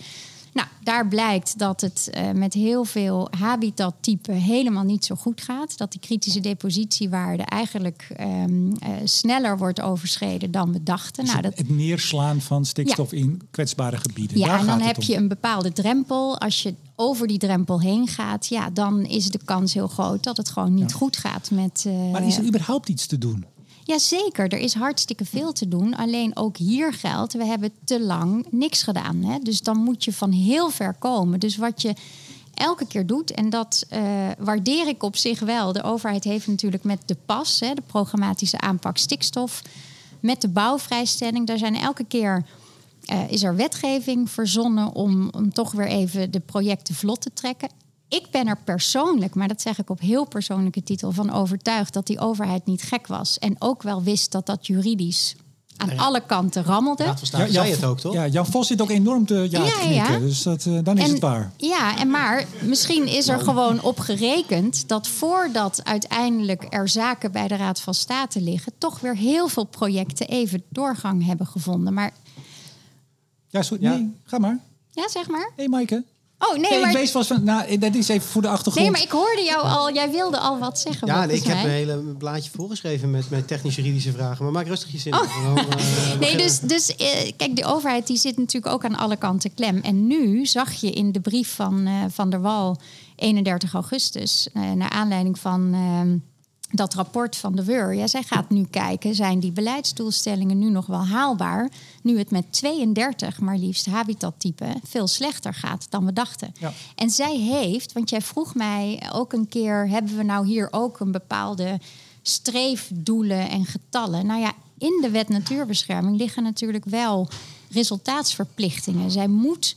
Nou, daar blijkt dat het eh, met heel veel habitattypen helemaal niet zo goed gaat. Dat die kritische depositiewaarde eigenlijk ehm, eh, sneller wordt overschreden dan we dachten. Nou, dat, Het neerslaan van stikstof in kwetsbare gebieden. Daar ja, en dan heb om. je een bepaalde drempel. Als je over die drempel heen gaat, ja, dan is de kans heel groot dat het gewoon niet goed gaat met. Maar is er überhaupt iets te doen? Jazeker, er is hartstikke veel te doen. Alleen ook hier geldt, we hebben te lang niks gedaan. Hè? Dus dan moet je van heel ver komen. Dus wat je elke keer doet, en dat eh, waardeer ik op zich wel. De overheid heeft natuurlijk met de PAS, hè, de programmatische aanpak stikstof, met de bouwvrijstelling, daar zijn elke keer. eh, is er wetgeving verzonnen om, om toch weer even de projecten vlot te trekken? Ik ben er persoonlijk, maar dat zeg ik op heel persoonlijke titel, van overtuigd dat die overheid niet gek was. En ook wel wist dat dat juridisch aan alle kanten rammelde. Van State zei het ook, toch? Ja, Jan Vos zit ook enorm te, ja, Ja, te knikken. ja. Dus dat, eh, dan is En- het waar. Ja, en maar misschien is er gewoon op gerekend dat voordat uiteindelijk er zaken bij de Raad van State liggen, toch weer heel veel projecten even doorgang hebben gevonden. Maar Ja, Ja. Nee, ga maar. ja, zeg maar. Hé, hey, Maaike. Oh nee, Nee, maar, ik wees vast van... Nou, dat is even voor de achtergrond. nee, maar ik hoorde jou al. Jij wilde al wat zeggen. Ja, nee, ik heb een hele blaadje voorgeschreven met, met technisch-juridische vragen. Maar maak rustig je zin. Oh. Dan, eh, Nee, dus, dus eh, kijk, de overheid die zit natuurlijk ook aan alle kanten klem. En nu zag je in de brief van eh, Van der Wal 31 augustus, eh, naar aanleiding van ehm, dat rapport van de WUR. Ja, zij gaat nu kijken, zijn die beleidsdoelstellingen nu nog wel haalbaar? Nu het met 32, maar liefst habitattypen, veel slechter gaat dan we dachten. Ja. En zij heeft, want jij vroeg mij ook een keer, hebben we nou hier ook een bepaalde streefdoelen en getallen? Nou ja, in de wet natuurbescherming liggen natuurlijk wel resultaatsverplichtingen. Zij moet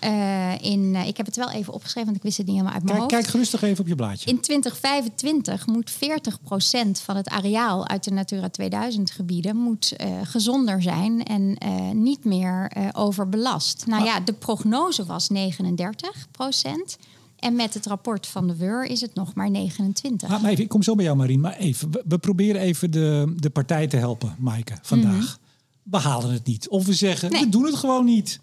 eh, in, eh, ik heb het wel even opgeschreven, want ik wist het niet helemaal uit mijn Kijk, hoofd. kijk gerustig even op je blaadje. In 2025 moet 40% van het areaal uit de Natura 2000 gebieden moet, eh, gezonder zijn en niet meer overbelast. Nou ja, de prognose was 39%. En met het rapport van de WUR is het nog maar 29. Ah, maar even, ik kom zo bij jou, Marien. Maar even, we, we proberen even de, de partij te helpen, Maaike, vandaag. we halen het niet. Of we zeggen, Nee. we doen het gewoon niet.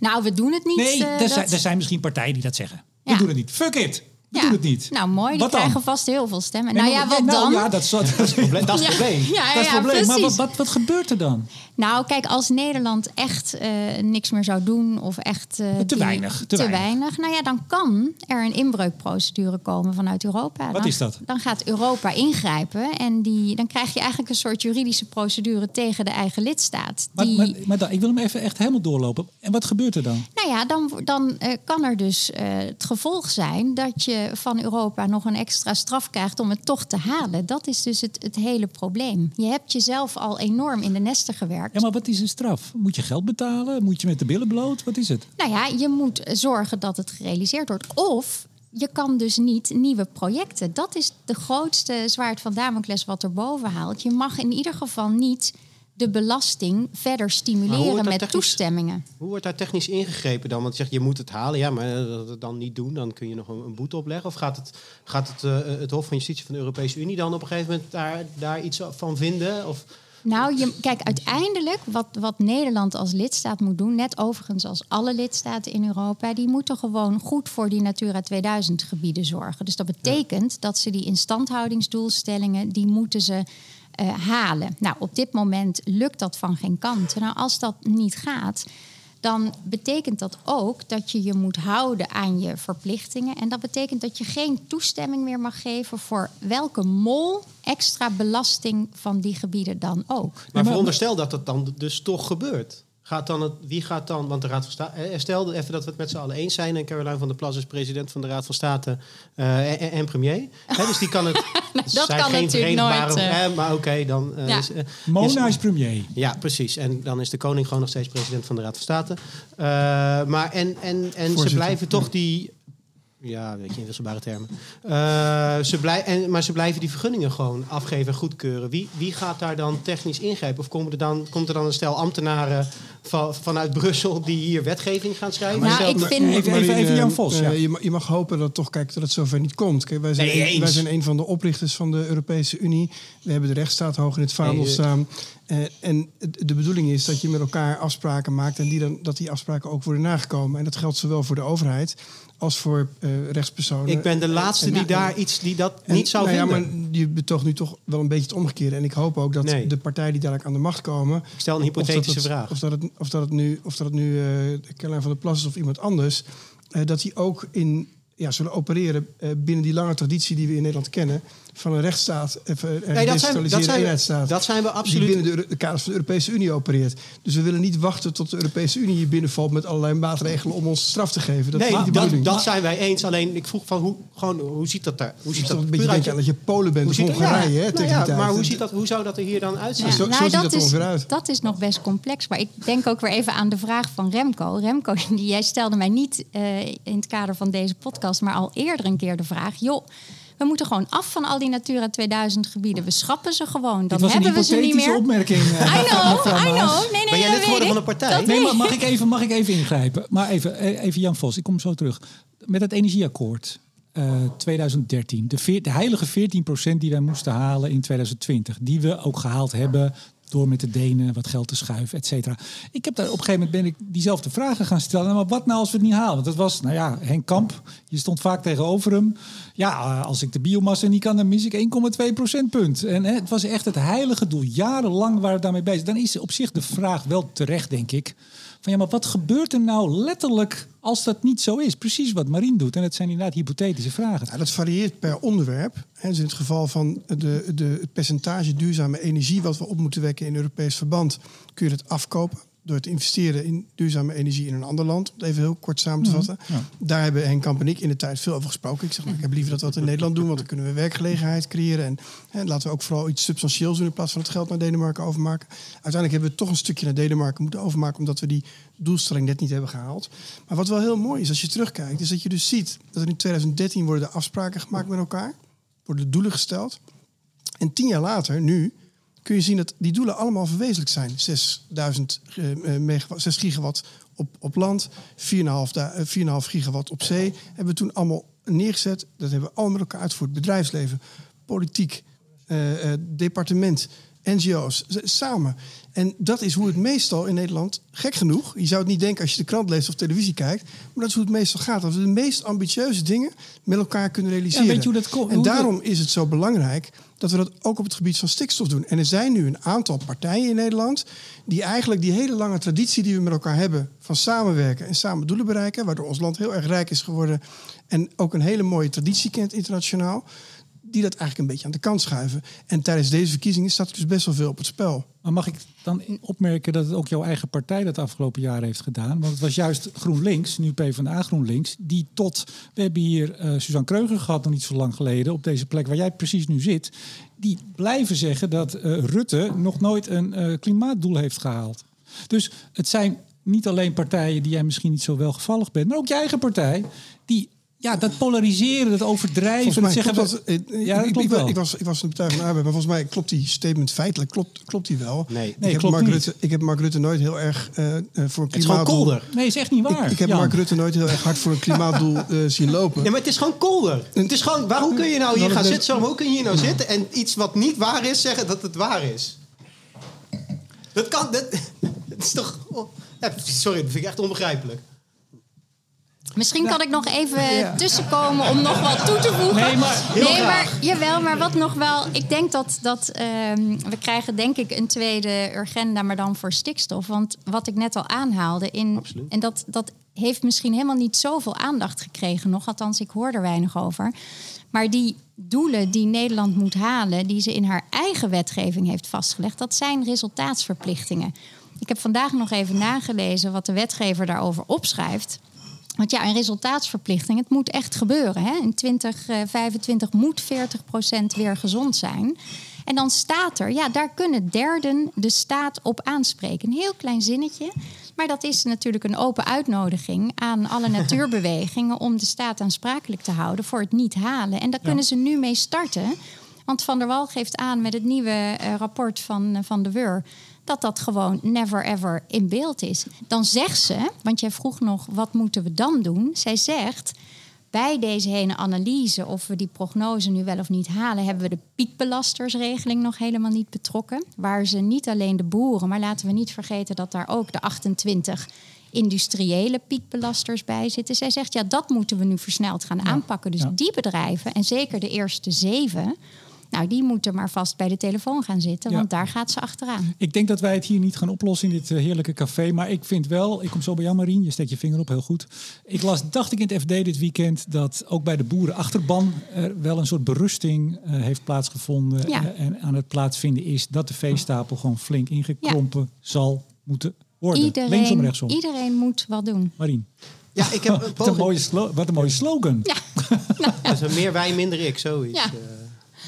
Nou, we doen het niet. Nee, eh, er, dat- zijn, er zijn misschien partijen die dat zeggen. We doen het niet. Fuck it. We Ja. doen het niet. Nou, mooi. Die Wat dan? krijgen vast heel veel stemmen. Nee, nou ja, wat nou, dan? Ja, dat is, dat is, Probleem- Dat is het probleem. Ja, ja, dat is ja, het probleem. Maar wat, wat, wat gebeurt er dan? Nou, kijk, als Nederland echt eh, niks meer zou doen of echt... eh, Te die- weinig, te weinig. Nou ja, dan kan er een inbreukprocedure komen vanuit Europa. Wat dan, is dat? Dan gaat Europa ingrijpen en die, dan krijg je eigenlijk een soort juridische procedure tegen de eigen lidstaat. Maar, Die, maar, maar dan- ik wil hem even echt helemaal doorlopen. En wat gebeurt er dan? Nou ja, dan, dan eh, kan er dus het gevolg zijn dat je van Europa nog een extra straf krijgt om het toch te halen. Dat is dus het, het hele probleem. Je hebt jezelf al enorm in de nesten gewerkt. Ja, maar wat is een straf? Moet je geld betalen? Moet je met de billen bloot? Wat is het? Nou ja, je moet zorgen dat het gerealiseerd wordt. Of je kan dus niet nieuwe projecten. Dat is de grootste zwaard van Damocles wat er boven haalt. Je mag in ieder geval niet de belasting verder stimuleren dat met technisch- toestemmingen. Hoe wordt daar technisch ingegrepen dan? Want je zegt, je moet het halen. Ja, maar dat het dan niet doen, dan kun je nog een, een boete opleggen. Of gaat het, gaat het, eh, het Hof van Justitie van de Europese Unie dan op een gegeven moment daar, daar iets van vinden? Of, Nou, je, kijk, uiteindelijk wat, wat Nederland als lidstaat moet doen, net overigens als alle lidstaten in Europa, die moeten gewoon goed voor die Natura 2000 gebieden zorgen. Dus dat betekent dat ze die instandhoudingsdoelstellingen, die moeten ze eh, halen. Nou, op dit moment lukt dat van geen kant. Nou, als dat niet gaat, dan betekent dat ook dat je je moet houden aan je verplichtingen. En dat betekent dat je geen toestemming meer mag geven voor welke mol extra belasting van die gebieden dan ook. maar veronderstel dat dat dan dus toch gebeurt. Gaat dan het, wie gaat dan, want de Raad van State... eh, Stel even dat we het met z'n allen eens zijn... en Caroline van der Plas is president van de Raad van State eh, en, en premier. Hè, dus die kan het... het dat zijn kan geen natuurlijk nooit, eh. hè, maar oké, dan... eh, Ja. is, eh, Mona is- is premier. Ja, precies. En dan is de koning gewoon nog steeds president van de Raad van State. Eh, maar en, en, en ze blijven toch die... Ja, weet je, inwisselbare termen. Eh, ze blij, en, maar ze blijven die vergunningen gewoon afgeven en goedkeuren. Wie, wie gaat daar dan technisch ingrijpen? Of komt er dan, komt er dan een stel ambtenaren van, vanuit Brussel die hier wetgeving gaan schrijven? Nou, ik vind- Even, even, even Jan eh, Vos. eh, ja. je, mag, je mag hopen dat toch kijk, dat het zover niet komt. Kijk, wij, zijn Nee, wij zijn een van de oprichters van de Europese Unie. We hebben de rechtsstaat hoog in het vaandel Nee, eh. staan. Eh, en de bedoeling is dat je met elkaar afspraken maakt en die dan, dat die afspraken ook worden nagekomen. En dat geldt zowel voor de overheid als voor eh, rechtspersonen. ik ben de laatste En- die en- daar iets die dat En, niet zou nou ja, vinden. maar je betoogt nu toch wel een beetje het omgekeerde. En ik hoop ook dat Nee. de partijen die dadelijk aan de macht komen... Ik stel een of dat hypothetische het- vraag. Of dat het, of dat het nu, of dat het nu eh Caroline van der Plas is of iemand anders... eh, dat die ook in, ja, zullen opereren eh, binnen die lange traditie die we in Nederland kennen... van een rechtsstaat, even een Nee, dat zijn, dat, zijn, eenheidsstaat. dat zijn we die absoluut binnen de, kaders van de Europese Unie opereert. Dus we willen niet wachten tot de Europese Unie hier binnenvalt... met allerlei maatregelen om ons straf te geven. Dat is nee, niet de dat, bedoeling. dat zijn wij eens. Alleen ik vroeg van hoe, gewoon, hoe ziet dat daar? Hoe ziet dat een beetje uit je- aan dat je Polen bent hoe of Hongarije. ja, hè, nou tegen ja, die tijd. maar hoe, ziet dat, hoe zou dat er hier dan uitzien? Ja, Zo- zo nou, ziet dat, is, uit. dat is nog best complex. Maar ik denk ook weer even aan de vraag van Remco. Remco, die, jij stelde mij niet eh, in het kader van deze podcast, maar al eerder een keer de vraag: joh. We moeten gewoon af van al die Natura 2000 gebieden. We schrappen ze gewoon. Dan hebben we ze niet meer. opmerking. eh, I know, I know. Nee, nee, Ben jij lid geworden van een ik. partij? Dat Nee, maar mag ik. even, mag ik even ingrijpen? Maar even, eh, even Jan Vos, ik kom zo terug. Met het energieakkoord eh, 2013, de, veer- de heilige 14% die wij moesten halen in 2020, die we ook gehaald hebben door met de Denen wat geld te schuiven, et cetera. Ik heb daar op een gegeven moment ben ik diezelfde vragen gaan stellen. Nou, Maar wat nou als we het niet halen? Want dat was, nou ja, Henk Kamp, je stond vaak tegenover hem. Ja, eh, als ik de biomassa niet kan, dan mis ik 1,2 procentpunt. En hè, het was echt het heilige doel. Jarenlang waren we daarmee bezig. Dan is op zich de vraag wel terecht, denk ik. Van ja, maar wat gebeurt er nou letterlijk als dat niet zo is? Precies wat Marien doet. En het zijn inderdaad hypothetische vragen. Ja, dat varieert per onderwerp. Dus in het geval van de, de, het percentage duurzame energie wat we op moeten wekken in Europees verband, kun je het afkopen door te investeren in duurzame energie in een ander land. Om het even heel kort samen te vatten. ja. Daar hebben Henk Kamp en ik in de tijd veel over gesproken. Ik zeg, nou, ik heb liever dat we dat in Nederland doen, want dan kunnen we werkgelegenheid creëren. En laten we ook vooral iets substantieels doen in plaats van het geld naar Denemarken overmaken. Uiteindelijk hebben we toch een stukje naar Denemarken moeten overmaken, omdat we die doelstelling net niet hebben gehaald. Maar wat wel heel mooi is als je terugkijkt, is dat je dus ziet dat er in 2013 worden de afspraken gemaakt met elkaar, worden de doelen gesteld. En tien jaar later, nu, kun je zien dat die doelen allemaal verwezenlijkt zijn. 6000 eh, eh, megawatt, 6 gigawatt op, op land, 4,5 da- eh, 4,5 gigawatt op zee. Hebben we toen allemaal neergezet. Dat hebben we allemaal met elkaar uitgevoerd. Bedrijfsleven, politiek, eh, eh, departement, NGO's, samen. En dat is hoe het meestal in Nederland, gek genoeg, je zou het niet denken als je de krant leest of televisie kijkt, maar dat is hoe het meestal gaat. Dat we de meest ambitieuze dingen met elkaar kunnen realiseren. weet je hoe dat en daarom is het zo belangrijk dat we dat ook op het gebied van stikstof doen. En er zijn nu een aantal partijen in Nederland die eigenlijk die hele lange traditie die we met elkaar hebben van samenwerken en samen doelen bereiken, waardoor ons land heel erg rijk is geworden en ook een hele mooie traditie kent internationaal, die dat eigenlijk een beetje aan de kant schuiven. En tijdens deze verkiezingen staat dus best wel veel op het spel. Maar mag ik dan opmerken dat het ook jouw eigen partij dat afgelopen jaar heeft gedaan? Want het was juist GroenLinks, nu PvdA GroenLinks, die tot... We hebben hier eh, Suzanne Kreuger gehad nog niet zo lang geleden... op deze plek waar jij precies nu zit. Die blijven zeggen dat eh, Rutte nog nooit een eh, klimaatdoel heeft gehaald. Dus het zijn niet alleen partijen die jij misschien niet zo welgevallig bent... maar ook je eigen partij. Ja, dat polariseren, dat overdrijven. Dat klopt zeggen dat, we- ja, dat ik, klopt ik, wel. ik, was, ik was in de Partij van de Arbeid, maar volgens mij klopt die statement feitelijk klopt, klopt die wel. Nee. ik, Nee, heb klopt Mark niet. Rutte, ik heb Mark Rutte nooit heel erg eh, eh, voor een Het is gewoon klimaatdoel... kolder. Nee, is echt niet waar. Ik, ik heb Jan. Mark Rutte nooit heel erg hard voor een klimaatdoel eh, zien lopen. Ja, maar het is gewoon kolder. Het is gewoon, waar, hoe kun je nou hier gaan zitten? Hoe kun je hier nou zitten en iets wat niet waar is zeggen dat het waar is? Dat kan. Dat, dat is toch. oh, sorry, dat vind ik echt onbegrijpelijk. Misschien kan ik nog even tussenkomen om nog wat toe te voegen. Nee, maar- Heel nee, maar jawel, maar wat nog wel. Ik denk dat, dat ehm, we krijgen denk ik een tweede agenda, maar dan voor stikstof. Want wat ik net al aanhaalde, in, Absoluut. en dat, dat heeft misschien helemaal niet zoveel aandacht gekregen nog. Althans, ik hoor er weinig over. Maar die doelen die Nederland moet halen, die ze in haar eigen wetgeving heeft vastgelegd, dat zijn resultaatsverplichtingen. Ik heb vandaag nog even nagelezen wat de wetgever daarover opschrijft. Want ja, een resultaatsverplichting, het moet echt gebeuren. Hè? In 2025 moet 40% weer gezond zijn. En dan staat er, ja, daar kunnen derden de staat op aanspreken. Een heel klein zinnetje. Maar dat is natuurlijk een open uitnodiging aan alle natuurbewegingen om de staat aansprakelijk te houden voor het niet halen. En daar kunnen ze nu mee starten. Want Van der Wal geeft aan met het nieuwe eh, rapport van, eh, van de WUR dat dat gewoon never ever in beeld is. Dan zegt ze, want jij vroeg nog wat moeten we dan doen? Zij zegt bij deze hele analyse of we die prognose nu wel of niet halen, hebben we de piekbelastersregeling nog helemaal niet betrokken. Waar ze niet alleen de boeren, maar laten we niet vergeten dat daar ook de 28 industriële piekbelasters bij zitten. Zij zegt ja, dat moeten we nu versneld gaan aanpakken. Dus Ja. die bedrijven en zeker de eerste zeven. Nou, die moeten maar vast bij de telefoon gaan zitten, Ja. want daar gaat ze achteraan. Ik denk dat wij het hier niet gaan oplossen in dit eh, heerlijke café. Maar ik vind wel, ik kom zo bij jou Marien, je steekt je vinger op, heel goed. Ik las, dacht ik in het FD dit weekend, dat ook bij de boerenachterban er wel een soort berusting eh, heeft plaatsgevonden. Ja. eh, en aan het plaatsvinden is dat de veestapel gewoon flink ingekrompen zal moeten worden. Linksom, Iedereen, rechtsom. iedereen moet wat doen. Marien, Ja, ik heb een wat, een poging. mooie slo- wat een mooie slogan. Ja, Dat is een meer wij, minder ik, zoiets. Ja.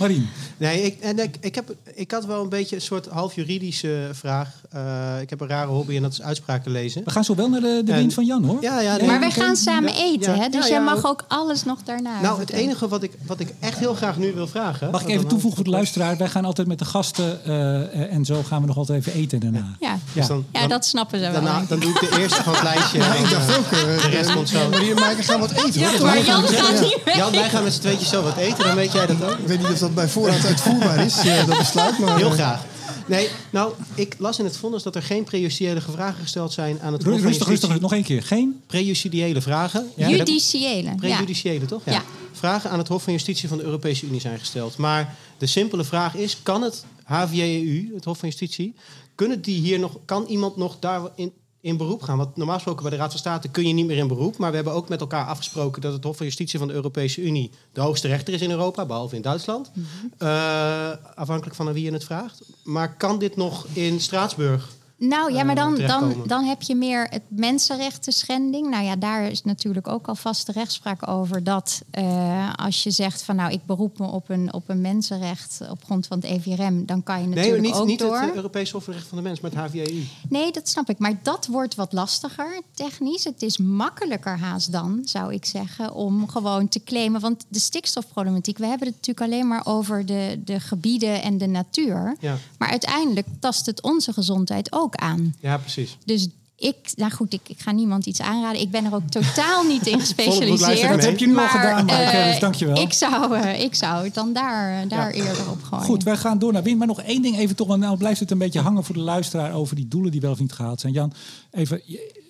Marien, Nee, ik, en ik, ik, heb, ik had wel een beetje een soort half juridische vraag. Eh, ik heb een rare hobby en dat is uitspraken lezen. we gaan zo wel naar de, de En- wind van Jan hoor. Ja, ja, nee, maar wij gaan samen Ja, eten, ja, hè? dus ja, jij mag ook alles nog daarna. Nou, het enige wat ik, wat ik echt heel graag nu wil vragen. Mag ik even toevoegen voor de luisteraar? Wij gaan altijd met de gasten eh, eh, en zo gaan we nog altijd even eten daarna. Ja. Dus dan, ja, dan- dat snappen ze wel. daarna, ik. dan doe ik de eerste van het lijstje. Ja, en ik dan, dacht ook, eh, de rest komt zo. Maar gaan wat eten. hoor. Maar Jan gaat Ja. niet. Jan, wij gaan met z'n tweetjes zo wat eten, dan weet jij dat ook. Ik weet niet of dat bij voorraad uitvoerbaar is, eh, dat besluit. Maar, Heel eh, graag. Nee, nou, ik las in het vonnis dat er geen prejudiciële vragen gesteld zijn aan het Hof van Rustig, Justitie. rustig, nog één keer. Geen? Prejudiciële vragen. Ja, Judiciële. Ja. Prejudiciële, toch? Ja. Ja. Vragen aan het Hof van Justitie van de Europese Unie zijn gesteld. Maar de simpele vraag is: kan het HVJEU, het Hof van Justitie, kunnen die hier nog, kan iemand nog daarin in beroep gaan? Want normaal gesproken bij de Raad van State kun je niet meer in beroep. Maar we hebben ook met elkaar afgesproken dat het Hof van Justitie van de Europese Unie de hoogste rechter is in Europa, behalve in Duitsland. Eh, afhankelijk van aan wie je het vraagt. Maar kan dit nog in Straatsburg? Nou ja, maar dan, dan, terechtkomen. dan heb je meer het mensenrechten schending. Nou ja, daar is natuurlijk ook al vaste rechtspraak over. Dat eh, als je zegt van nou, ik beroep me op een, op een mensenrecht op grond van het EVRM, dan kan je Nee, natuurlijk niet, ook niet door. het eh, Europese Hof voor de Rechten van de Mens, maar het HVJEU. Nee, dat snap ik. Maar dat wordt wat lastiger technisch. Het is makkelijker haast dan, zou ik zeggen, om gewoon te claimen. Want de stikstofproblematiek, we hebben het natuurlijk alleen maar over de, de gebieden en de natuur. Ja. Maar uiteindelijk tast het onze gezondheid ook aan. Ja, precies. Dus ik, nou goed, ik, ik ga niemand iets aanraden. Ik ben er ook totaal niet in gespecialiseerd. Dat heb je nu al gedaan, eh, dus dankjewel. Ik zou, eh, ik zou het dan daar, daar eerder op gooien. Goed, wij gaan door naar wind. Maar nog één ding even toch. want Nou blijft het een beetje hangen voor de luisteraar over die doelen die wel of niet gehaald zijn. Jan, even.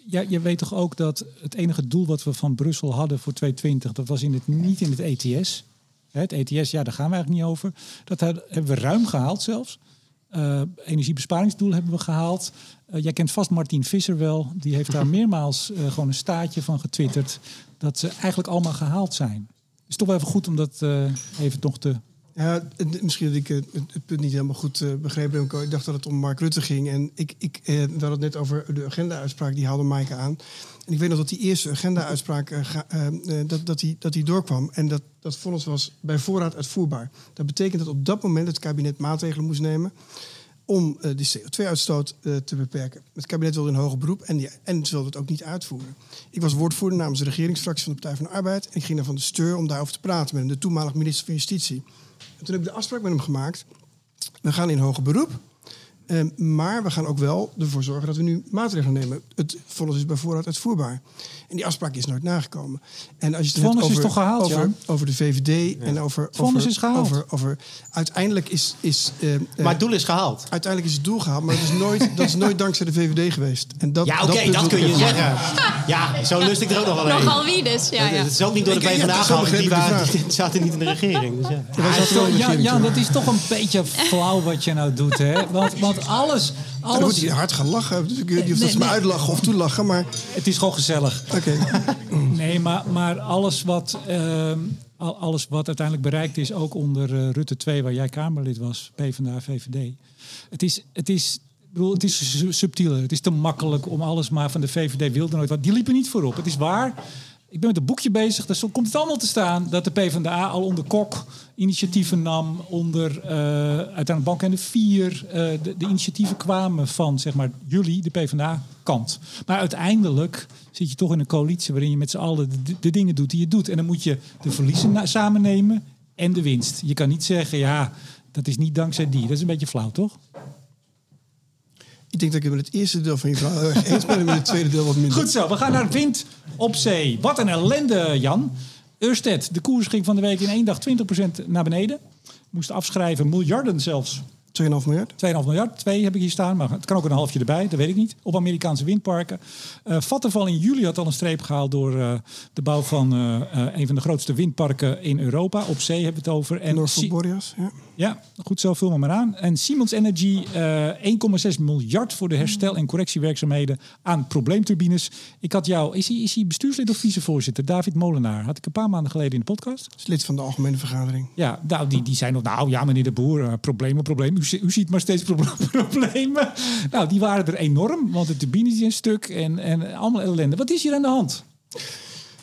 Ja, je weet toch ook dat het enige doel wat we van Brussel hadden voor 2020, dat was in het, niet in het ETS. Het ETS, ja, daar gaan we eigenlijk niet over. Dat hebben we ruim gehaald zelfs. Eh, energiebesparingsdoel hebben we gehaald. Eh, jij kent vast Martin Visser wel. Die heeft daar meermaals eh, gewoon een staartje van getwitterd. Dat ze eigenlijk allemaal gehaald zijn. Het is toch wel even goed om dat even nog te Ja, misschien dat ik het, punt niet helemaal goed eh, begrepen heb. Ik dacht dat het om Mark Rutte ging. En ik, ik, eh, hadden het net over de agenda-uitspraak, die haalde Maaike aan. En ik weet nog dat die eerste agenda-uitspraak eh, dat, dat, die, dat die doorkwam. En dat, dat vonnis was bij voorraad uitvoerbaar. Dat betekent dat op dat moment het kabinet maatregelen moest nemen om eh, de CO2-uitstoot eh, te beperken. Het kabinet wilde een hoger beroep en, die, en ze wilde het ook niet uitvoeren. Ik was woordvoerder namens de regeringsfractie van de Partij van de Arbeid. En ik ging naar Van de Steur om daarover te praten met de toenmalig minister van Justitie. En toen heb ik de afspraak met hem gemaakt. We gaan in hoger beroep. Eh, maar we gaan ook wel ervoor zorgen dat we nu maatregelen nemen. Het vonnis is bij voorraad uitvoerbaar. En die afspraak is nooit nagekomen. En als je het vonnis hebt is over, toch gehaald, over, Jan? over de VVD en over, vonnis over, is gehaald. over, over uiteindelijk is, is eh, eh, Maar het doel is gehaald. uiteindelijk is het doel gehaald, maar dat is nooit, dat is nooit dankzij de VVD geweest. En dat, Ja, oké, dat, kun je zeggen. Ja, zo lust ik er ook nog wel een. Nogal wie dus, ja, ja. Het is ook niet door de PvdA gehaald. Die, waren, die zaten niet in de regering. Dus ja. Ja, dat is toch een beetje flauw wat je nou doet, hè? Want, want alles, Maar dan moet alles, hij hard gaan lachen. Dus ik weet niet of Nee, dat ze me uitlachen of toelachen, maar het is gewoon gezellig. oké. Nee, maar, maar alles, wat, ehm, al- alles wat uiteindelijk bereikt is, ook onder eh, Rutte 2, waar jij Kamerlid was, PvdA, VVD. Het is, het is, ik bedoel, het is su- subtieler. Het is te makkelijk om alles maar van de VVD wilde nooit wat. Die liepen niet voorop. Het is waar. Ik ben met een boekje bezig, daar komt het allemaal te staan dat de PvdA al onder Kok initiatieven nam, onder eh uiteindelijk Bank en de Vier. eh, de, initiatieven kwamen van zeg maar jullie, de PvdA-kant. Maar uiteindelijk zit je toch in een coalitie waarin je met z'n allen de, de dingen doet die je doet. En dan moet je de verliezen samen nemen en de winst. Je kan niet zeggen, ja, dat is niet dankzij die. Dat is een beetje flauw, toch? Ik denk dat ik met het eerste deel van je erg eens ben en met het tweede deel wat minder. Goed zo, we gaan naar wind op zee. Wat een ellende, Jan. Ørsted, de koers ging van de week in één dag 20% naar beneden. Moest afschrijven, miljarden zelfs. 2,5 miljard. 2,5 miljard, twee heb ik hier staan, maar het kan ook een halfje erbij, dat weet ik niet. Op Amerikaanse windparken. Eh Vattenval in juli had al een streep gehaald door eh, de bouw van eh, een van de grootste windparken in Europa. Op zee hebben we het over. En Norfolk Boreas. Ja. ja, goed zo, vul me maar aan. En Siemens Energy, eh 1,6 miljard voor de herstel- en correctiewerkzaamheden aan probleemturbines. Ik had jou, is hij, is hij bestuurslid of vicevoorzitter? David Molenaar, had ik een paar maanden geleden in de podcast. Is lid van de Algemene Vergadering. Ja, nou, die, die zijn nog, nou ja, meneer de Boer, problemen, problemen. U, zi- u ziet maar steeds proble- problemen. Nou, die waren er enorm, want de turbines zijn stuk en, en allemaal ellende. Wat is hier aan de hand?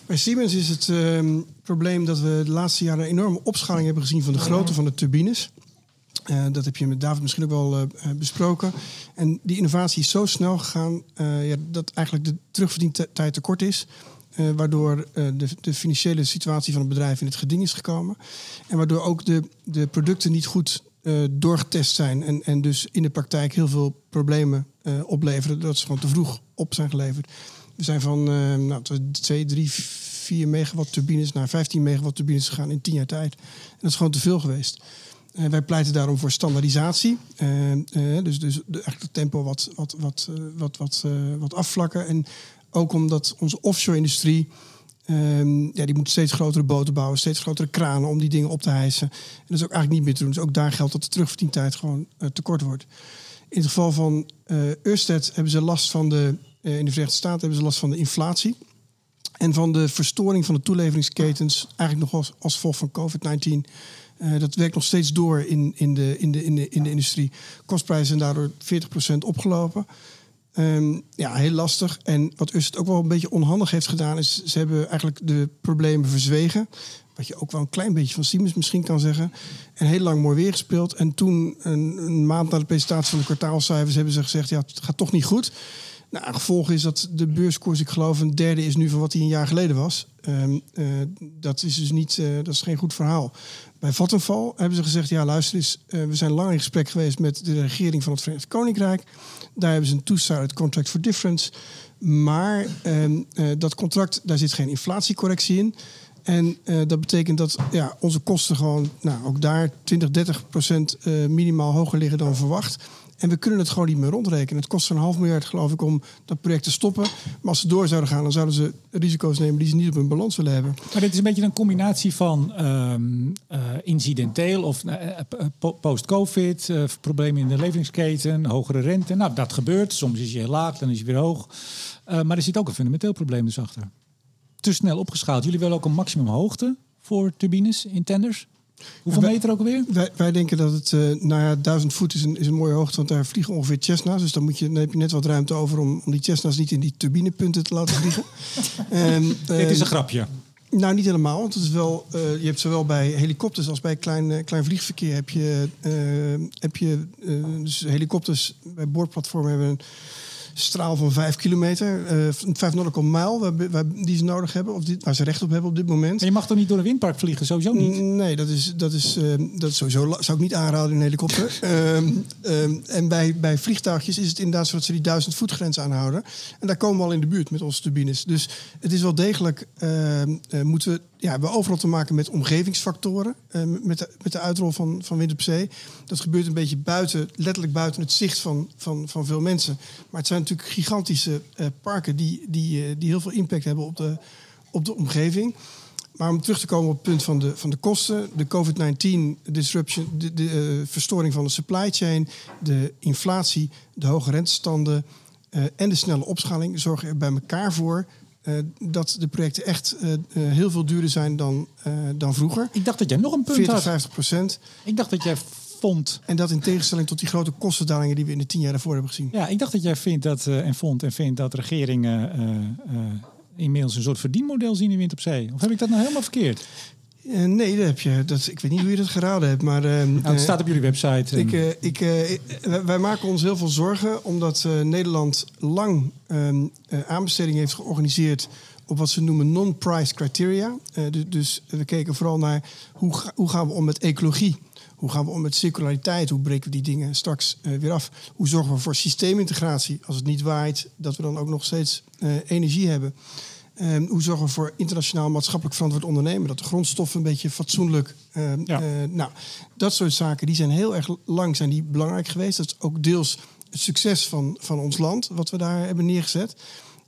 Bij Siemens is het ehm, probleem dat we de laatste jaren een enorme opschaling hebben gezien van de grootte van de turbines. Eh, dat heb je met David misschien ook wel eh, eh, besproken. En die innovatie is zo snel gegaan ja, dat eigenlijk de terugverdientijd te kort is. Waardoor de, de financiële situatie van het bedrijf in het geding is gekomen. En waardoor ook de, de producten niet goed eh, doorgetest zijn. En, en dus in de praktijk heel veel problemen eh, opleveren. Dat ze gewoon te vroeg op zijn geleverd. We zijn van eh nou, 2, 3, 4 megawatt turbines naar 15 megawatt turbines gegaan in 10 jaar tijd. En dat is gewoon te veel geweest. Wij pleiten daarom voor standaardisatie. Dus dus de, eigenlijk het tempo wat, wat, wat, wat, wat, wat afvlakken. En ook omdat onze offshore-industrie... ehm, ja, die moet steeds grotere boten bouwen, steeds grotere kranen om die dingen op te hijsen. En dat is ook eigenlijk niet meer te doen. Dus ook daar geldt dat de terugverdientijd gewoon eh, tekort wordt. In het geval van Ørsted hebben ze last van de... eh, in de Verenigde Staten hebben ze last van de inflatie. En van de verstoring van de toeleveringsketens, eigenlijk nog als, als van COVID-19. Eh, dat werkt nog steeds door in, in, de, in, de, in, de, in de industrie. Kostprijzen zijn daardoor 40% opgelopen. Ehm, ja, heel lastig. En wat Ust ook wel een beetje onhandig heeft gedaan, is ze hebben eigenlijk de problemen verzwegen. Wat je ook wel een klein beetje van Siemens misschien kan zeggen. En heel lang mooi weer gespeeld. En toen, een, een maand na de presentatie van de kwartaalcijfers, hebben ze gezegd: ja, het gaat toch niet goed. Nou, een gevolg is dat de beurskoers, ik geloof, een derde is nu van wat hij een jaar geleden was. Ehm, eh, dat is dus niet, eh, dat is geen goed verhaal. Bij Vattenfall hebben ze gezegd, ja luister eens, eh, we zijn lang in gesprek geweest met de regering van het Verenigd Koninkrijk. Daar hebben ze een two-sided contract for difference. Maar ehm, eh, dat contract, daar zit geen inflatiecorrectie in. En eh, dat betekent dat ja, onze kosten gewoon, nou, ook daar 20, 30 procent eh, minimaal hoger liggen dan verwacht. En we kunnen het gewoon niet meer rondrekenen. Het kost een half miljard, geloof ik, om dat project te stoppen. Maar als ze door zouden gaan, dan zouden ze risico's nemen die ze niet op hun balans willen hebben. Maar dit is een beetje een combinatie van ehm, eh, incidenteel of eh, eh, po- post-covid, eh, problemen in de leveringsketen, hogere rente. Nou, dat gebeurt. Soms is je heel laag, dan is je weer hoog. Maar er zit ook een fundamenteel probleem dus achter. Te snel opgeschaald. Jullie willen ook een maximum hoogte voor turbines in tenders. Hoeveel wij- meter ook alweer? Wij, wij denken dat het, eh nou ja, 1000 voet is een, is een mooie hoogte, want daar vliegen ongeveer Cessna's. Dus dan, moet je, dan heb je net wat ruimte over om, om die Cessna's niet in die turbinepunten te laten vliegen. En, Dit is ehm, een grapje. Nou, niet helemaal. Want het is wel, eh, je hebt zowel bij helikopters als bij klein, eh, klein vliegverkeer heb je, heb je eh, dus helikopters bij boordplatformen hebben een straal van 5 kilometer, eh 5 nautical mile, waar, waar, die ze nodig hebben, of die, waar ze recht op hebben op dit moment. En je mag toch niet door een windpark vliegen? Sowieso niet. Nee, dat is, dat is, eh, dat is sowieso zou ik niet aanraden in een helikopter. Ehm, ehm, en bij, bij vliegtuigjes is het inderdaad zo dat ze die duizend voet grens aanhouden. En daar komen we al in de buurt met onze turbines. Dus het is wel degelijk, ehm, eh, moeten we, ja, we hebben overal te maken met omgevingsfactoren. eh, met, de, met de uitrol van, van wind op zee. Dat gebeurt een beetje buiten, letterlijk buiten het zicht van, van, van veel mensen. Maar het zijn natuurlijk gigantische eh, parken die, die, eh, die heel veel impact hebben op de, op de omgeving. Maar om terug te komen op het punt van de, van de kosten, de COVID-19 disruption, de, de verstoring van de supply chain, de inflatie, de hoge rentestanden en de snelle opschaling zorgen er bij elkaar voor dat de projecten echt eh, eh, heel veel duurder zijn dan, eh, dan vroeger. Ik dacht dat jij nog een punt 40, had. 50 procent. Ik dacht dat jij vond. En dat in tegenstelling tot die grote kostendalingen die we in de tien jaar daarvoor hebben gezien. Ja, ik dacht dat jij vindt dat eh, en vond en vindt dat regeringen eh, eh, inmiddels een soort verdienmodel zien in wind op zee. Of heb ik dat nou helemaal verkeerd? Eh, nee, dat heb je, dat, ik weet niet hoe je dat geraden hebt, maar... Nou, het eh, staat op jullie website. Ik, eh, ik, eh, eh, wij- maken ons heel veel zorgen omdat Nederland lang ehm eh, aanbestedingen heeft georganiseerd op wat ze noemen non-price criteria. Eh, du- dus we keken vooral naar hoe, ga- hoe gaan we om met ecologie. Hoe gaan we om met circulariteit? Hoe breken we die dingen straks weer af? Hoe zorgen we voor systeemintegratie? Als het niet waait, dat we dan ook nog steeds energie hebben. Ehm, hoe zorgen we voor internationaal maatschappelijk verantwoord ondernemen? Dat de grondstoffen een beetje fatsoenlijk. ehm, Ja. eh, nou, dat soort zaken die zijn heel erg lang zijn die belangrijk geweest. Dat is ook deels het succes van, van ons land, wat we daar hebben neergezet.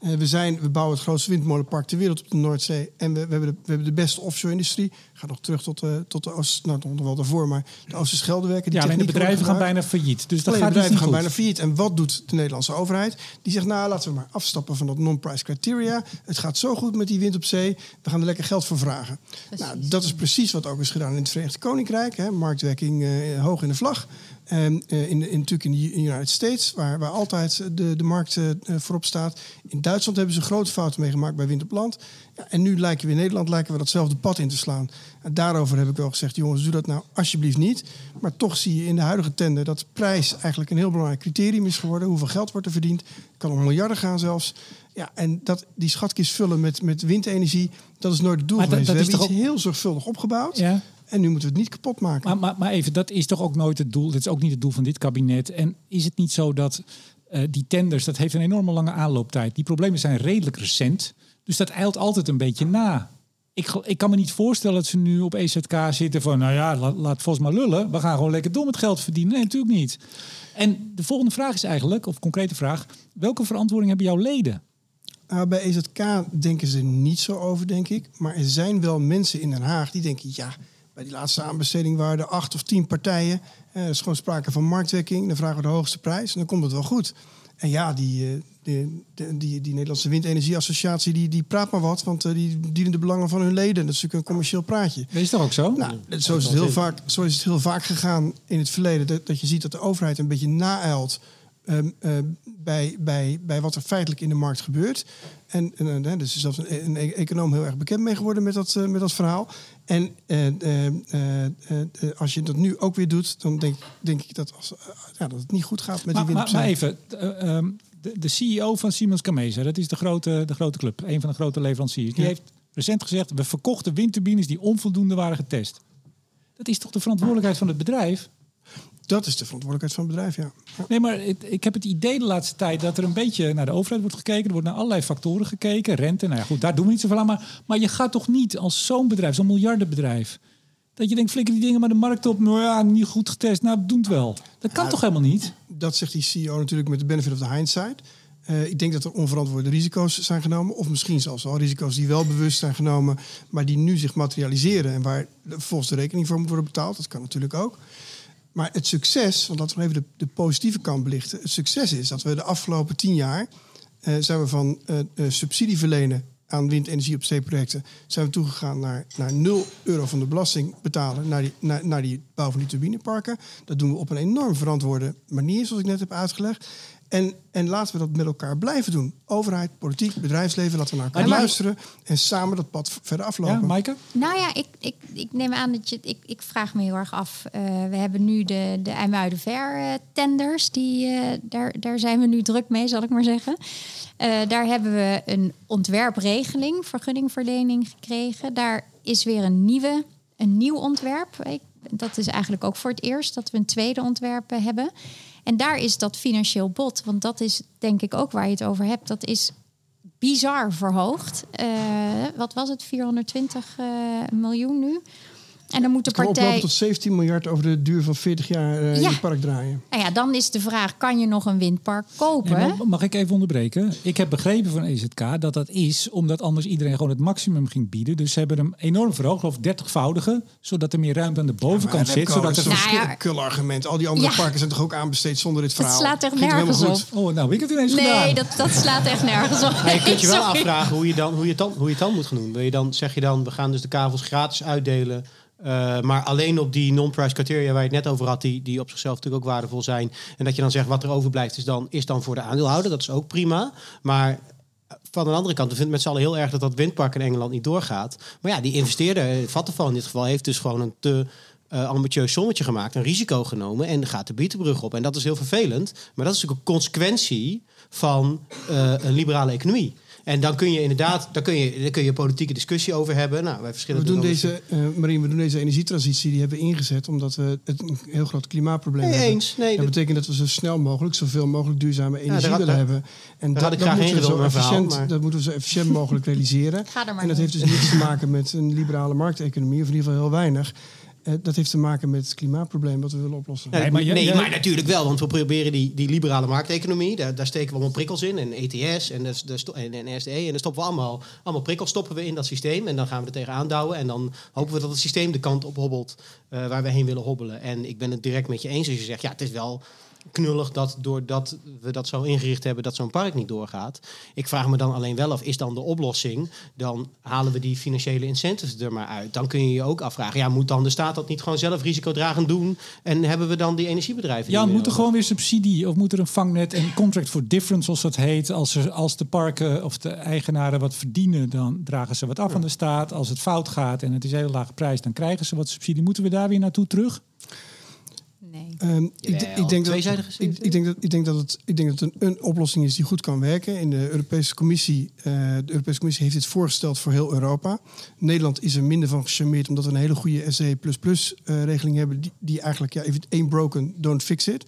Eh, we, zijn, we bouwen het grootste windmolenpark ter wereld op de Noordzee. En we, we, hebben, de, we hebben de beste offshore-industrie. Gaat nog terug tot, de tot de Oost, nou, nog wel daarvoor, maar de Oosterscheldewerken. die ja, alleen de bedrijven gaan bijna failliet. Dus dat Alleen gaat de dus bedrijven gaan goed. bijna failliet. En wat doet de Nederlandse overheid? Die zegt, nou, laten we maar afstappen van dat non-price criteria. Het gaat zo goed met die wind op zee. We gaan er lekker geld voor vragen. Nou, dat is precies wat ook is gedaan in het Verenigd Koninkrijk. Hè. Marktwerking eh, hoog in de vlag. En eh, in, in, natuurlijk in de United States, waar, waar altijd de, de markt eh, voorop staat. In Duitsland hebben ze grote fouten meegemaakt bij wind op land. Ja, en nu lijken we in Nederland lijken we datzelfde pad in te slaan. En daarover heb ik wel gezegd, jongens, doe dat nou alsjeblieft niet. Maar toch zie je in de huidige tender dat prijs eigenlijk een heel belangrijk criterium is geworden. Hoeveel geld wordt er verdiend? kan om miljarden gaan zelfs. Ja, en dat, die schatkist vullen met, met windenergie, dat is nooit het doel Maar dat- geweest. dat we is hebben toch iets heel zorgvuldig opgebouwd. Ja. En nu moeten we het niet kapot maken. Maar, maar, maar even, dat is toch ook nooit het doel. Dat is ook niet het doel van dit kabinet. En is het niet zo dat eh, die tenders, dat heeft een enorme lange aanlooptijd. Die problemen zijn redelijk recent. Dus dat eilt altijd een beetje na. Ik, ik kan me niet voorstellen dat ze nu op EZK zitten van... nou ja, laat, laat Vos maar lullen. We gaan gewoon lekker door met geld verdienen. Nee, natuurlijk niet. En de volgende vraag is eigenlijk, of concrete vraag... welke verantwoording hebben jouw leden? Nou, bij EZK denken ze niet zo over, denk ik. Maar er zijn wel mensen in Den Haag die denken... ja, bij die laatste aanbesteding waren er acht of tien partijen. Eh, er is gewoon sprake van marktwerking. Dan vragen we de hoogste prijs en dan komt het wel goed. En ja, die, eh, die, die, die, die Nederlandse Windenergieassociatie... Die, die praat maar wat, want eh, die dienen de belangen van hun leden. Dat is natuurlijk een commercieel praatje. Dat is toch ook zo? Nou, zo is, het heel vaak, zo is het heel vaak gegaan in het verleden. Dat, dat je ziet dat de overheid een beetje naeilt ehm, ehm, bij, bij, bij wat er feitelijk in de markt gebeurt. En, en dus er is zelfs een, een e- econoom heel erg bekend mee geworden met dat, eh, met dat verhaal. En eh, eh, als je dat nu ook weer doet, dan denk, denk ik dat, als, ja, dat het niet goed gaat met maar, die maar, op maar zee. even, eh, ehm, de, de CEO van Siemens Gamesa, dat is de grote, de grote club, een van de grote leveranciers, die Ja. heeft recent gezegd: we verkochten windturbines die onvoldoende waren getest. Dat is toch de verantwoordelijkheid van het bedrijf? Dat is de verantwoordelijkheid van het bedrijf, ja. ja. Nee, maar het- ik heb het idee de laatste tijd dat er een beetje naar de overheid wordt gekeken. Er wordt naar allerlei factoren gekeken. Rente, nou ja, goed, daar doen we niet zoveel aan. Maar, maar je gaat toch niet als zo'n bedrijf, zo'n miljardenbedrijf, dat je denkt, flikker die dingen maar de markt op. Nou ja, niet goed getest. Nou, doen het wel. Dat kan toch helemaal niet? Dat zegt die CEO natuurlijk met de benefit of the hindsight. Eh, ik denk dat er onverantwoorde risico's zijn genomen. Of misschien zelfs al risico's die wel bewust zijn genomen, maar die nu zich materialiseren. En waar volgens de rekening voor moet worden betaald. Dat kan natuurlijk ook. Maar het succes, want laten we even de, de positieve kant belichten. Het succes is dat we de afgelopen tien jaar eh, zijn we van eh, eh, subsidie verlenen aan windenergie op zeeprojecten, zijn we toegegaan naar, naar 0 euro van de belasting betalen naar naar, naar die bouw van die turbineparken. Dat doen we op een enorm verantwoorde manier, zoals ik net heb uitgelegd. En, en laten we dat met elkaar blijven doen. Overheid, politiek, bedrijfsleven, laten we naar elkaar luisteren en samen dat pad verder Ja, aflopen. Maaike? Nou ja, ik, ik, ik neem aan dat je. Ik, ik vraag me heel erg af. eh, we hebben nu de, de IJmuidenver eh, tenders. Die, eh, daar, daar zijn we nu druk mee, zal ik maar zeggen. Eh, daar hebben we een ontwerpregeling, vergunningverlening gekregen. Daar is weer een, nieuwe, een nieuw ontwerp. Ik, dat is eigenlijk ook voor het eerst dat we een tweede ontwerp hebben. En daar is dat financieel bod. Want dat is denk ik ook waar je het over hebt. Dat is bizar verhoogd. Eh, wat was het? 420 eh, miljoen nu. En dan moet de Het kan partij. oplopen tot 17 miljard over de duur van 40 jaar eh, in Ja. het park draaien. Nou ja, dan is de vraag: kan je nog een windpark kopen? Nee, mag ik even onderbreken? Ik heb begrepen van EZK dat dat is omdat anders iedereen gewoon het maximum ging bieden. Dus ze hebben hem enorm verhoogd, geloof ik 30voudige, zodat er meer ruimte aan de bovenkant zit. Zodat er zo'n Nou ja. kul argument. Al die andere Ja. parken zijn toch ook aanbesteed zonder dit Dat verhaal. slaat echt nergens helemaal op. Oh, nou, ik het ineens gedaan. Nee, dat, dat slaat echt nergens op. Maar je kunt je wel Sorry. afvragen hoe je, dan, hoe, je het dan, hoe je het dan moet gaan doen. Wil je dan, zeg je dan, we gaan dus de kavels gratis uitdelen. Eh, maar alleen op die non-price criteria waar je het net over had, die, die op zichzelf natuurlijk ook waardevol zijn. En dat je dan zegt wat er overblijft is dan, is dan voor de aandeelhouder. Dat is ook prima. Maar van de andere kant, we vinden met z'n allen heel erg dat dat windpark in Engeland niet doorgaat. Maar ja, die investeerder, eh, Vattenfall in dit geval, heeft dus gewoon een te eh, ambitieus sommetje gemaakt, een risico genomen en gaat de bietenbrug op. En dat is heel vervelend, maar dat is natuurlijk een consequentie van een liberale economie. En dan kun je inderdaad, daar kun je, daar kun je politieke discussie over hebben. Nou, wij verschillen We doen, deze, eh Marien, we doen deze energietransitie, die hebben we ingezet omdat we het een heel groot klimaatprobleem Nee, hebben. eens. Nee, dat betekent dat we zo snel mogelijk, zoveel mogelijk duurzame energie willen daar- hebben. En had ik graag moeten we zo verhaal, efficiënt, maar- dat moeten we zo efficiënt mogelijk realiseren. Ga er maar en dat heeft dus niets te maken met een liberale markteconomie, of in ieder geval heel weinig. Eh, dat heeft te maken met het klimaatprobleem wat we willen oplossen. Nee, maar nee, maar natuurlijk wel, want we proberen die, die liberale markteconomie, daar, daar steken we allemaal prikkels in. En ETS en, de, de, en, en SDE. En dan stoppen we allemaal, allemaal prikkels stoppen we in dat systeem. En dan gaan we er tegenaan douwen. En dan hopen we dat het systeem de kant op hobbelt eh, waar we heen willen hobbelen. En ik ben het direct met je eens als je zegt, ja, het is wel knullig dat doordat we dat zo ingericht hebben dat zo'n park niet doorgaat. Ik vraag me dan alleen wel af, is dan de oplossing, dan halen we die financiële incentives er maar uit. Dan kun je je ook afvragen, ja, moet dan de staat dat niet gewoon zelf risicodragend doen? En hebben we dan die energiebedrijven Ja, moet er gewoon weer subsidie of moet er een vangnet en contract for difference, zoals dat heet. Als, er, als de parken of de eigenaren wat verdienen, dan dragen ze wat af aan de staat. Als het fout gaat en het is een hele lage prijs, dan krijgen ze wat subsidie. Moeten we daar weer naartoe terug? Nee. Ehm, ik, Jawel, ik, denk dat, ik, denk dat, ik denk dat het, ik denk dat het een, een oplossing is die goed kan werken. In de Europese Commissie, eh, de Europese Commissie heeft dit voorgesteld voor heel Europa. Nederland is er minder van gecharmeerd omdat we een hele goede SE++ eh, regeling hebben. Die, die eigenlijk, ja, if it ain't broken, don't fix it.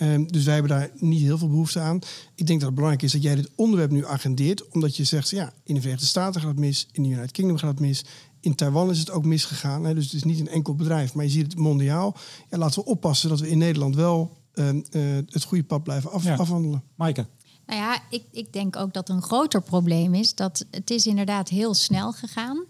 Ehm, dus wij hebben daar niet heel veel behoefte aan. Ik denk dat het belangrijk is dat jij dit onderwerp nu agendeert. Omdat je zegt, ja, in de Verenigde Staten gaat het mis. In de United Kingdom gaat het mis. In Taiwan is het ook misgegaan. Hè? Dus het is niet een enkel bedrijf. Maar je ziet het mondiaal. Ja, laten we oppassen dat we in Nederland wel ehm, eh, het goede pad blijven af, Ja. afhandelen. Maaike? Nou ja, ik, ik denk ook dat een groter probleem is dat het is inderdaad heel snel gegaan.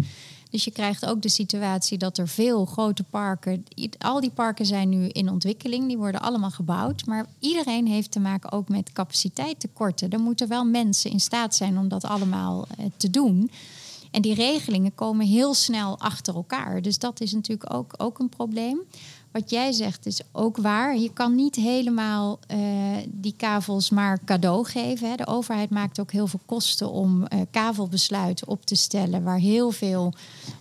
Dus je krijgt ook de situatie dat er veel grote parken, al die parken zijn nu in ontwikkeling, die worden allemaal gebouwd. Maar iedereen heeft te maken ook met capaciteittekorten. Er moeten wel mensen in staat zijn om dat allemaal eh, te doen. En die regelingen komen heel snel achter elkaar. Dus dat is natuurlijk ook, ook een probleem. wat jij zegt is ook waar. Je kan niet helemaal eh, die kavels maar cadeau geven. Hè. De overheid maakt ook heel veel kosten om uh, kavelbesluiten op te stellen, waar heel veel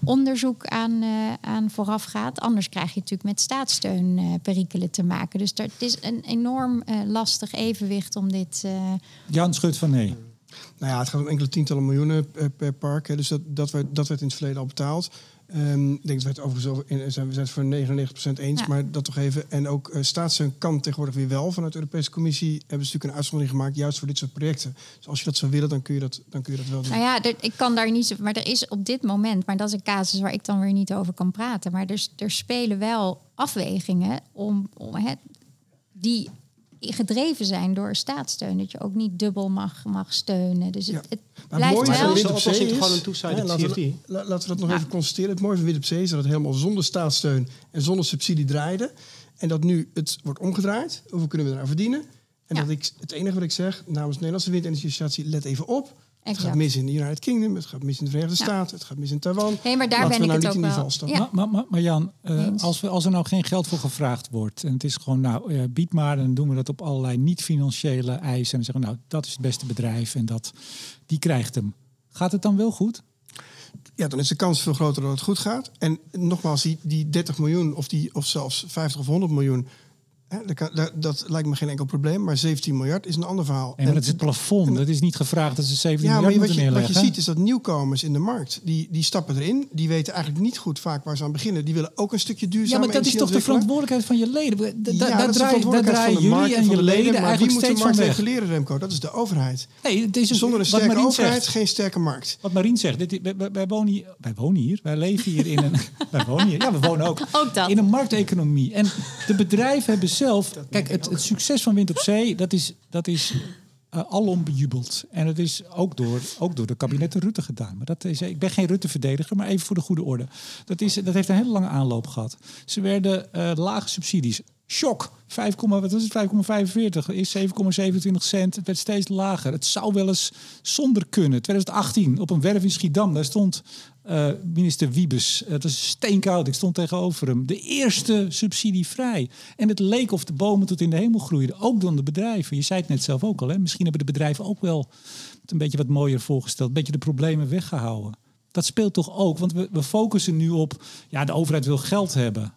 onderzoek aan, uh, aan vooraf gaat. Anders krijg je natuurlijk met staatssteun perikelen te maken. Dus het is een enorm lastig evenwicht om dit. Jan Schut van nee. Nou ja, het gaat om enkele tientallen miljoenen per park. Hè. Dus dat, dat, werd, dat werd in het verleden al betaald. Um, ik denk dat we het overigens in, zijn, we zijn het voor 99% eens, maar dat toch even. En ook uh, staatssteun kan tegenwoordig weer wel. Vanuit de Europese Commissie hebben ze natuurlijk een uitzondering gemaakt, juist voor dit soort projecten. Dus als je dat zou willen, dan kun je dat, dan kun je dat wel doen. Nou ja, er, ik kan daar niet zo. Maar er is op dit moment, maar dat is een casus waar ik dan weer niet over kan praten. Maar er, er spelen wel afwegingen om, om het, die gedreven zijn door staatssteun. Dat je ook niet dubbel mag, mag steunen. Dus het, het blijft wel... Wind op zee is, gewoon een laten, we, laten we dat nog even constateren. Het mooie van Wind op Zee is dat het helemaal zonder staatssteun en zonder subsidie draaide. En dat nu het wordt omgedraaid. Hoeveel kunnen we eraan verdienen? En dat ik, het enige wat ik zeg namens de Nederlandse Windenergie Associatie, let even op. Het gaat mis in de United Kingdom, het gaat mis in de Verenigde Staten, het gaat mis in Taiwan. Nee, maar daar ben ik nou het ook wel. Ja. Maar, maar, maar, Jan, uh, als, we, als er nou geen geld voor gevraagd wordt en het is gewoon, nou, uh, bied maar, dan doen we dat op allerlei niet-financiële eisen en zeggen, nou, dat is het beste bedrijf en dat, die krijgt hem. Gaat het dan wel goed? Ja, dan is de kans veel groter dat het goed gaat. En nogmaals, die, die 30 miljoen of, die, of zelfs 50 of 100 miljoen dat, dat, lijkt me geen enkel probleem, maar 17 miljard is een ander verhaal. En dat is het plafond. dat is niet gevraagd dat ze 17 ja, miljard maar wat je, Wat je ziet is dat nieuwkomers in de markt, die, die stappen erin. Die weten eigenlijk niet goed vaak waar ze aan beginnen. Die willen ook een stukje duurzaam Ja, maar dat is toch de verantwoordelijkheid van je leden? Da, ja, daar draaien jullie en je leden maar eigenlijk wie moet steeds de markt van reguleren, Remco? Dat is de overheid. Nee, het is Zonder een sterke overheid geen sterke markt. Wat Marien zegt, dit, wij, wij, wonen hier, wij wonen hier, wij leven hier in een... wij wonen hier, ja, we wonen ook, ook dat. in een markteconomie. En de bedrijven hebben zelf... Kijk, het, succes van Wind op Zee, dat is, dat is uh, alom bejubeld. En dat is ook door, ook door de kabinetten Rutte gedaan. Maar dat is, ik ben geen Rutte-verdediger, maar even voor de goede orde. Dat, is, dat heeft een hele lange aanloop gehad. Ze werden uh, lage subsidies. Shock. 5, wat was het? 5,45 is 7,27 cent. Het werd steeds lager. Het zou wel eens zonder kunnen. 2018 op een werf in Schiedam. Daar stond uh, minister Wiebes. Het is steenkoud. Ik stond tegenover hem. De eerste subsidie vrij. En het leek of de bomen tot in de hemel groeiden. Ook dan de bedrijven. Je zei het net zelf ook al. Hè? Misschien hebben de bedrijven ook wel het een beetje wat mooier voorgesteld. Een beetje de problemen weggehouden. Dat speelt toch ook. Want we, we focussen nu op. Ja, de overheid wil geld hebben.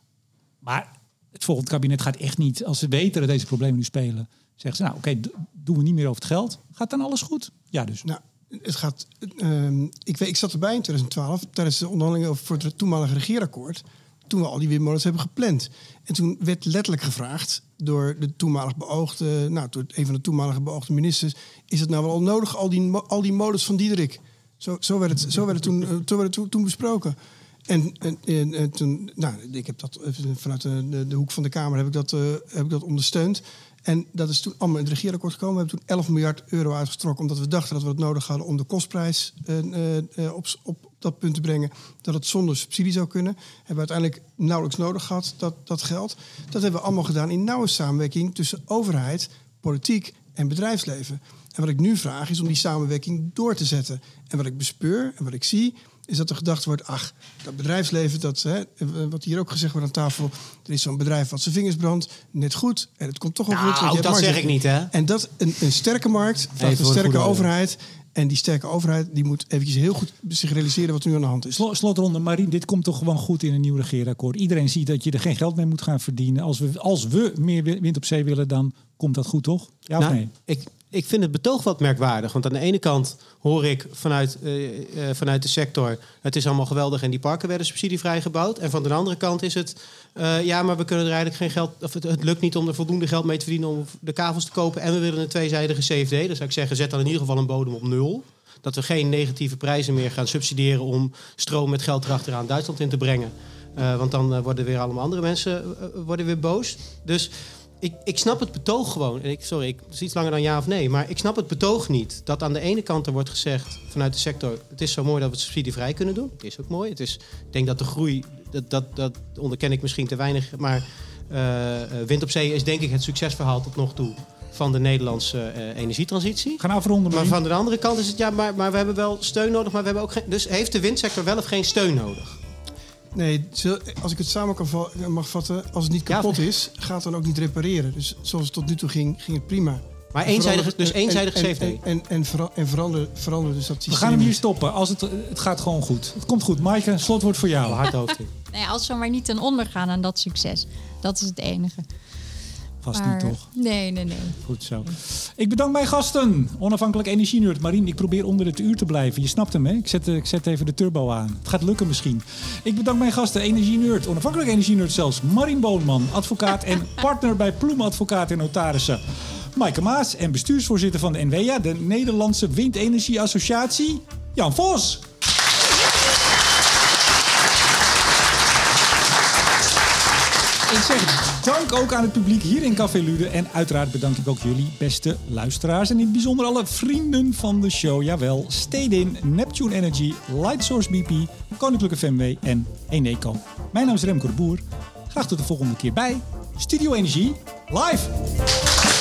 Maar het volgende kabinet gaat echt niet. Als ze weten dat deze problemen nu spelen. Zeggen ze nou oké, doen we niet meer over het geld. Gaat dan alles goed? Ja, dus. Nou, het gaat. Uh, ik, weet, ik zat erbij in 2012 tijdens de onderhandelingen voor het toenmalige regeerakkoord. Toen we al die windmolens hebben gepland. En toen werd letterlijk gevraagd door de toenmalig beoogde, nou, door een van de toenmalige beoogde ministers: is het nou wel nodig, al die, al die molens van Diederik? Zo, zo werd het, zo werd het, toen, eh, werd het toen besproken. En, en, en, toen, nou, ik heb dat vanuit de, de, hoek van de Kamer heb ik dat, uh, heb ik dat ondersteund. En dat is toen allemaal in het regeerakkoord gekomen. We hebben toen 11 miljard euro uitgetrokken. Omdat we dachten dat we het nodig hadden om de kostprijs uh, uh, op, op dat punt te brengen. Dat het zonder subsidie zou kunnen. Hebben we uiteindelijk nauwelijks nodig gehad, dat, dat geld. Dat hebben we allemaal gedaan in nauwe samenwerking tussen overheid, politiek en bedrijfsleven. En wat ik nu vraag is om die samenwerking door te zetten. En wat ik bespeur en wat ik zie, is dat er gedacht wordt, ach, dat bedrijfsleven, dat, hè, wat hier ook gezegd wordt aan tafel, er is zo'n bedrijf wat zijn vingers brandt, net goed. En het komt toch wel nou, goed. dat zeg ik niet, hè? En dat, een, een sterke markt, een sterke overheid. En die sterke overheid die moet eventjes heel goed zich realiseren wat er nu aan de hand is. Slotronde, Marien, dit komt toch gewoon goed in een nieuw regeerakkoord. Iedereen ziet dat je er geen geld mee moet gaan verdienen. Als we, als we meer wind op zee willen, dan komt dat goed, toch? Ja of nou, nee? Ik, ik vind het betoog wat merkwaardig. Want aan de ene kant hoor ik vanuit, uh, uh, vanuit de sector... het is allemaal geweldig en die parken werden subsidievrij gebouwd. En van de andere kant is het... Uh, ja, maar we kunnen er eigenlijk geen geld... of het, lukt niet om er voldoende geld mee te verdienen... om de kavels te kopen. En we willen een tweezijdige CFD. Dan zou ik zeggen, zet dan in ieder geval een bodem op nul. Dat we geen negatieve prijzen meer gaan subsidiëren... om stroom met geld erachteraan Duitsland in te brengen. want dan worden weer allemaal andere mensen worden weer boos. Dus ik, ik snap het betoog gewoon. En ik, sorry, ik, het is iets langer dan ja of nee. Maar ik snap het betoog niet. Dat aan de ene kant er wordt gezegd vanuit de sector... het is zo mooi dat we het subsidievrij kunnen doen. Het is ook mooi. Het is, ik denk dat de groei... dat, dat, dat onderken ik misschien te weinig. Maar uh, wind op zee is denk ik het succesverhaal tot nog toe... van de Nederlandse uh, energietransitie. Gaan afronden. Maar van de andere kant is het... ja, maar, maar we hebben wel steun nodig... maar we hebben ook geen... dus heeft de windsector wel of geen steun nodig? Nee, als ik het samen kan va- mag vatten, als het niet Ja, kapot is, gaat het dan ook niet repareren. Dus zoals het tot nu toe ging, ging het prima. Maar En eenzijdig, dus en- eenzijdig en. En, en, en, vera- en verander, verander dus dat We gaan hem hier stoppen. Als het, het gaat gewoon goed. Het komt goed. Maaike, slotwoord voor jou. Hard hoofd in. Nou ja, als we maar niet ten onder gaan aan dat succes. Dat is het enige. Vast Maar- niet toch? Nee, nee, nee. Goed zo. Ik bedank mijn gasten. Onafhankelijk energienerd. Marien, ik probeer onder het uur te blijven. Je snapt hem, hè? Ik zet, ik zet even de turbo aan. Het gaat lukken misschien. Ik bedank mijn gasten. Energienerd. Onafhankelijk energienerd zelfs. Marien Boonman, advocaat en partner bij Ploem Advocaat en Notarissen. Maaike Maas en bestuursvoorzitter van de NWA, de Nederlandse Windenergie Associatie. Jan Vos. Ik zeg dank ook aan het publiek hier in Café Lude. En uiteraard bedank ik ook jullie beste luisteraars. En in het bijzonder alle vrienden van de show. Jawel, Stedin, Neptune Energy, Lightsource BP, Koninklijke FMW en Eneco. Mijn naam is Remco de Boer. Graag tot de volgende keer bij Studio Energie live.